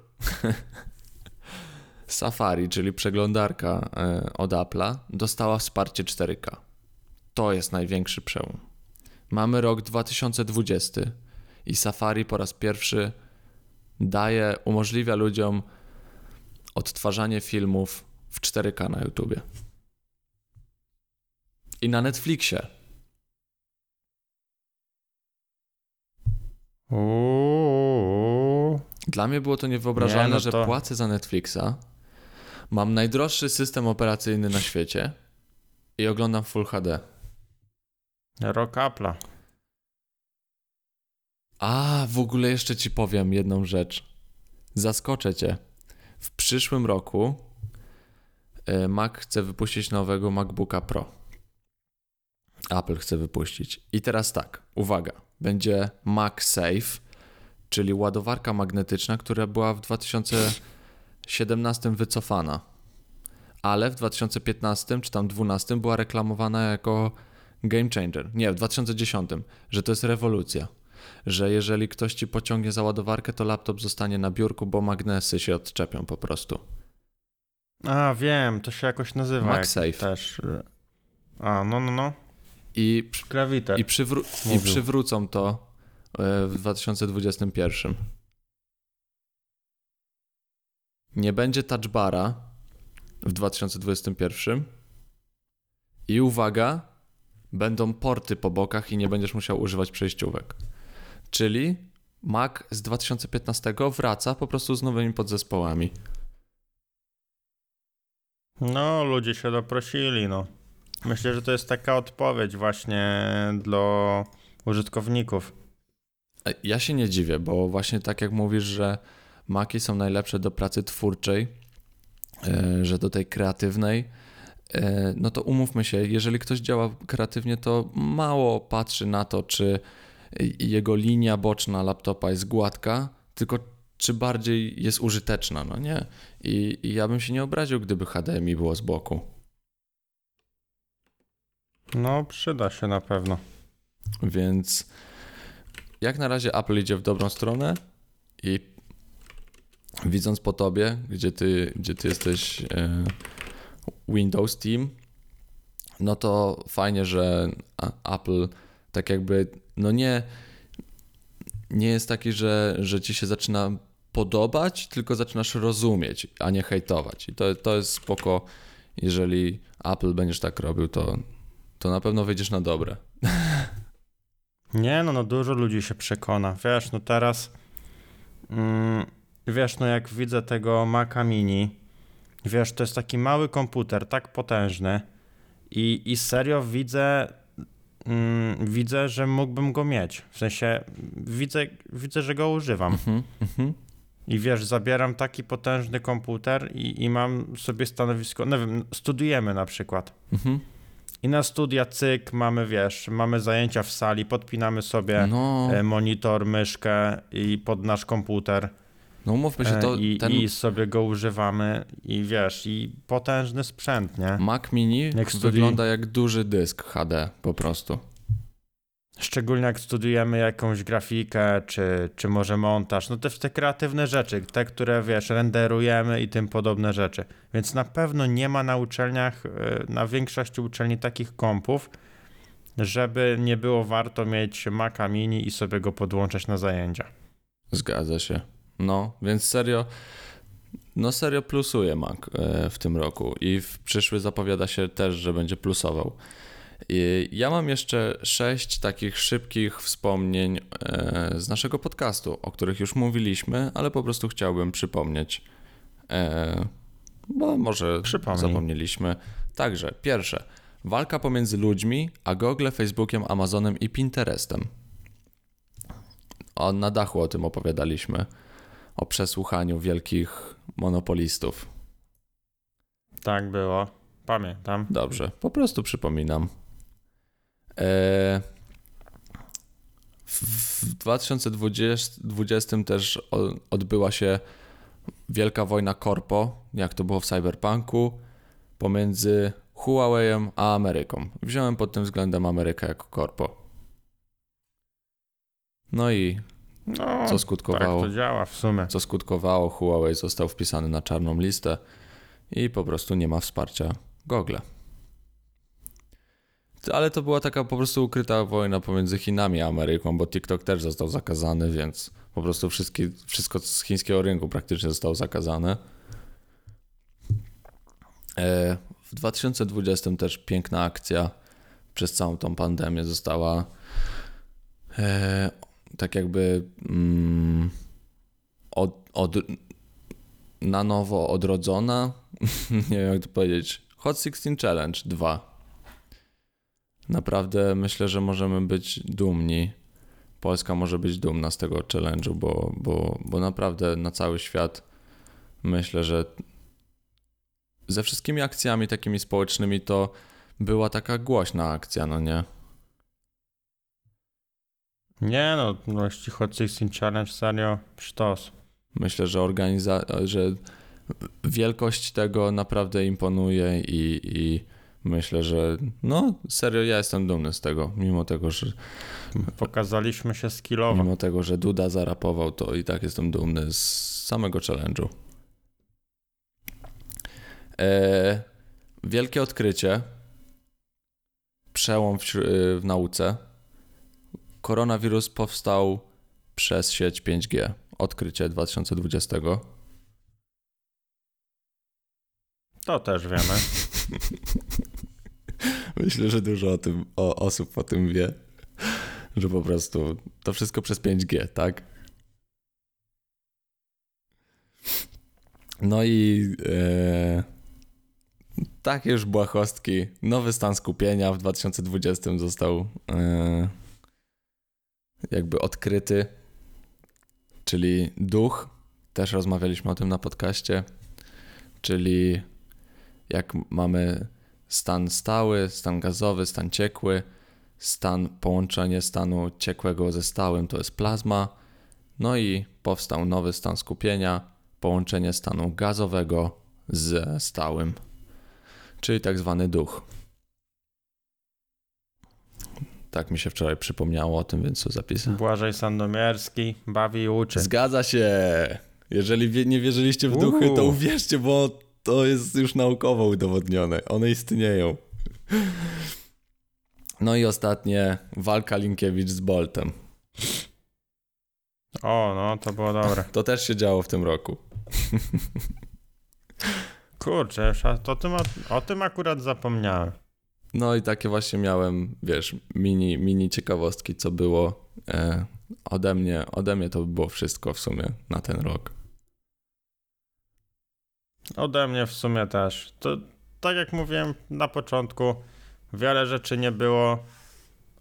B: Safari, czyli przeglądarka e, od Apple'a, dostała wsparcie 4K. To jest największy przełom. Mamy rok 2020 i Safari po raz pierwszy daje, umożliwia ludziom odtwarzanie filmów w 4K na YouTubie. I na Netflixie.
A: Uuu.
B: Dla mnie było to niewyobrażalne,
A: Nie, no
B: że
A: to-
B: płacę za Netflixa, mam najdroższy system operacyjny na świecie i oglądam Full HD.
A: Rock Apple'a.
B: A, w ogóle jeszcze ci powiem jedną rzecz. Zaskoczę cię. W przyszłym roku e, Mac chce wypuścić nowego MacBooka Pro. Apple chce wypuścić. I teraz tak, uwaga. Będzie MagSafe, czyli ładowarka magnetyczna, która była w 2017 wycofana. Ale w 2015 czy tam 2012 była reklamowana jako game changer. Nie, w 2010, że to jest rewolucja że jeżeli ktoś ci pociągnie za ładowarkę, to laptop zostanie na biurku, bo magnesy się odczepią po prostu.
A: A, wiem, to się jakoś nazywa. jak
B: MagSafe.
A: Też. y, A, no, no, no.
B: I, i, przywró- i
A: Mówił.
B: przywrócą to e, w 2021. nie będzie touch bara w 2021 i uwaga, będą porty po bokach i nie będziesz musiał używać przejściówek. Czyli Mac z 2015 wraca po prostu z nowymi podzespołami.
A: No, ludzie się doprosili, no. Myślę, że to jest taka odpowiedź właśnie dla użytkowników.
B: E, Ja się nie dziwię, bo właśnie tak jak mówisz, że Maki są najlepsze do pracy twórczej, e, że do tej kreatywnej, e, no to umówmy się, jeżeli ktoś działa kreatywnie, to mało patrzy na to, czy jego linia boczna laptopa jest gładka, tylko czy bardziej jest użyteczna, no nie? I, i ja bym się nie obraził, gdyby HDMI było z boku.
A: No, przyda się na pewno.
B: Więc jak na razie Apple idzie w dobrą stronę i widząc po tobie, gdzie ty, gdzie ty jesteś e, Windows Team, no to fajnie, że Apple tak jakby, no nie, nie jest taki, że, że ci się zaczyna podobać, tylko zaczynasz rozumieć, a nie hejtować. I to, to jest spoko, jeżeli Apple będziesz tak robił, to, to na pewno wyjdziesz na dobre.
A: Nie, no, no dużo ludzi się przekona. Wiesz, no teraz, mm, wiesz, no jak widzę tego Maca Mini, wiesz, to jest taki mały komputer, tak potężny i, i serio widzę, mm, widzę, że mógłbym go mieć. W sensie, widzę, widzę, że go używam.
B: Mhm, mhm.
A: I wiesz, zabieram taki potężny komputer i, i mam sobie stanowisko, nie wiem, studiujemy na przykład.
B: Mhm.
A: I na studia cyk, mamy, wiesz, mamy zajęcia w sali, podpinamy sobie
B: No,
A: e, monitor, myszkę i pod nasz komputer
B: no umówmy się, to
A: e, i,
B: ten
A: i sobie go używamy i wiesz, i potężny sprzęt, nie?
B: Mac Mini
A: Jak studi-
B: wygląda jak duży dysk HD po prostu.
A: Szczególnie jak studujemy jakąś grafikę, czy, czy może montaż, no też te kreatywne rzeczy, te, które wiesz, renderujemy i tym podobne rzeczy. Więc na pewno nie ma na uczelniach, e, na większości uczelni takich kompów, żeby nie było warto mieć Maca Mini i sobie go podłączać na zajęcia.
B: Zgadza się. No, więc serio, no serio plusuje Mac e, w tym roku i w przyszły zapowiada się też, że będzie plusował. Ja mam jeszcze sześć takich szybkich wspomnień e, z naszego podcastu, o których już mówiliśmy, ale po prostu chciałbym przypomnieć, e, bo może
A: Przypomnij.
B: zapomnieliśmy. Także, pierwsze, walka pomiędzy ludźmi, a Google, Facebookiem, Amazonem i Pinterestem. O, na dachu o tym opowiadaliśmy, o przesłuchaniu wielkich monopolistów.
A: Tak było. Pamiętam.
B: Dobrze, po prostu przypominam. E, w w 2020 też odbyła się wielka wojna korpo, jak to było w Cyberpunku, pomiędzy Huawei'em a Ameryką. Wziąłem pod tym względem Amerykę jako korpo. No i
A: No,
B: co skutkowało?
A: tak to działa w sumie.
B: co skutkowało, Huawei został wpisany na czarną listę i po prostu nie ma wsparcia Google. Ale to była taka po prostu ukryta wojna pomiędzy Chinami a Ameryką, bo TikTok też został zakazany, więc po prostu wszystkie, wszystko z chińskiego rynku praktycznie zostało zakazane. E, W 2020 też piękna akcja przez całą tą pandemię została e, tak jakby mm, od, od, na nowo odrodzona. Nie wiem jak to powiedzieć. Hot 16 Challenge 2. Naprawdę myślę, że możemy być dumni. Polska może być dumna z tego challenge'u, bo, bo, bo naprawdę na cały świat myślę, że ze wszystkimi akcjami takimi społecznymi to była taka głośna akcja, no nie?
A: Nie no, no jeśli Hot 16 Challenge, serio, sztos.
B: Myślę, że organiza- że wielkość tego naprawdę imponuje i, i myślę, że no serio ja jestem dumny z tego, mimo tego, że
A: Pokazaliśmy się skillowo.
B: mimo tego, że Duda zarapował, to i tak jestem dumny z samego challenge'u. E, wielkie odkrycie, przełom w, w nauce. Koronawirus powstał przez sieć 5G. Odkrycie 2020.
A: To też wiemy.
B: Myślę, że dużo o tym, o osób o tym wie, że po prostu to wszystko przez 5G, tak? No i e, takie już błahostki. Nowy stan skupienia w 2020 został e, jakby odkryty, czyli duch. Też rozmawialiśmy o tym na podcaście, czyli jak mamy stan stały, stan gazowy, stan ciekły, stan połączenie stanu ciekłego ze stałym to jest plazma. No i powstał nowy stan skupienia, połączenie stanu gazowego ze stałym, czyli tak zwany duch. Tak mi się wczoraj przypomniało o tym, więc to zapisałem.
A: Błażej Sandomierski bawi i uczy.
B: Zgadza się. Jeżeli nie wierzyliście w duchy, to uwierzcie, bo to jest już naukowo udowodnione. One istnieją. No i ostatnie, walka Linkiewicz z Boltem.
A: O, no, to było dobre.
B: To też się działo w tym roku.
A: Kurczę, o tym, o tym akurat zapomniałem.
B: No i takie właśnie miałem, wiesz, mini, mini ciekawostki, co było e, ode mnie. Ode mnie to by było wszystko w sumie na ten rok.
A: Ode mnie w sumie też. To tak jak mówiłem na początku, wiele rzeczy nie było,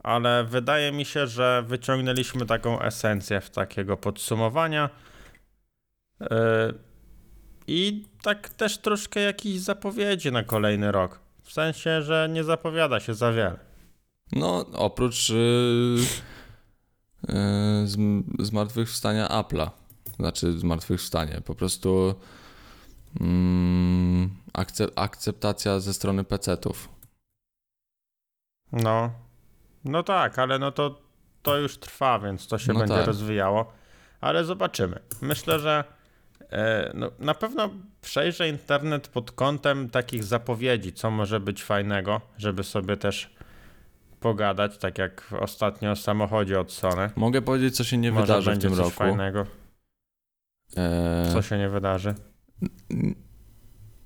A: ale wydaje mi się, że wyciągnęliśmy taką esencję w takiego podsumowania. Yy, I tak też troszkę jakichś zapowiedzi na kolejny rok. W sensie, że nie zapowiada się za wiele.
B: No, oprócz yy, yy, zm- zmartwychwstania Apple'a. Znaczy zmartwychwstanie. Po prostu mm, akce- akceptacja ze strony PC-ów.
A: No. No tak, ale no to, to już trwa, więc to się
B: No
A: będzie
B: tak.
A: rozwijało. Ale zobaczymy. Myślę, że e, no, na pewno przejrzę internet pod kątem takich zapowiedzi, co może być fajnego, żeby sobie też pogadać, tak jak ostatnio o samochodzie od Sony.
B: Mogę powiedzieć, co się nie
A: może
B: wydarzy w
A: będzie
B: tym roku.
A: fajnego.
B: E,
A: Co się nie wydarzy?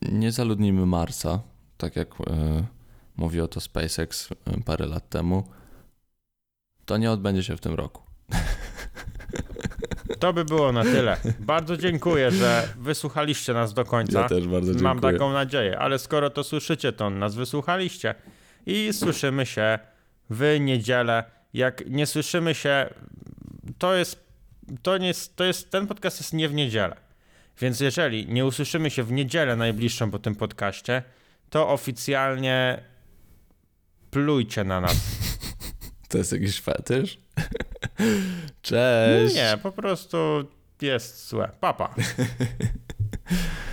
B: Nie zaludnimy Marsa, tak jak e, mówiło to SpaceX e, parę lat temu. To nie odbędzie się w tym roku.
A: To by było na tyle. Bardzo dziękuję, że wysłuchaliście nas do końca.
B: Ja też bardzo dziękuję.
A: Mam taką nadzieję, ale skoro to słyszycie, to nas wysłuchaliście i słyszymy się w niedzielę. Jak nie słyszymy się, to jest, to nie jest, to jest, ten podcast jest nie w niedzielę. Więc jeżeli nie usłyszymy się w niedzielę najbliższą po tym podcaście, to oficjalnie plujcie na nas.
B: To jest jakiś fetysz? Cześć!
A: Nie, po prostu jest złe. Papa. Pa.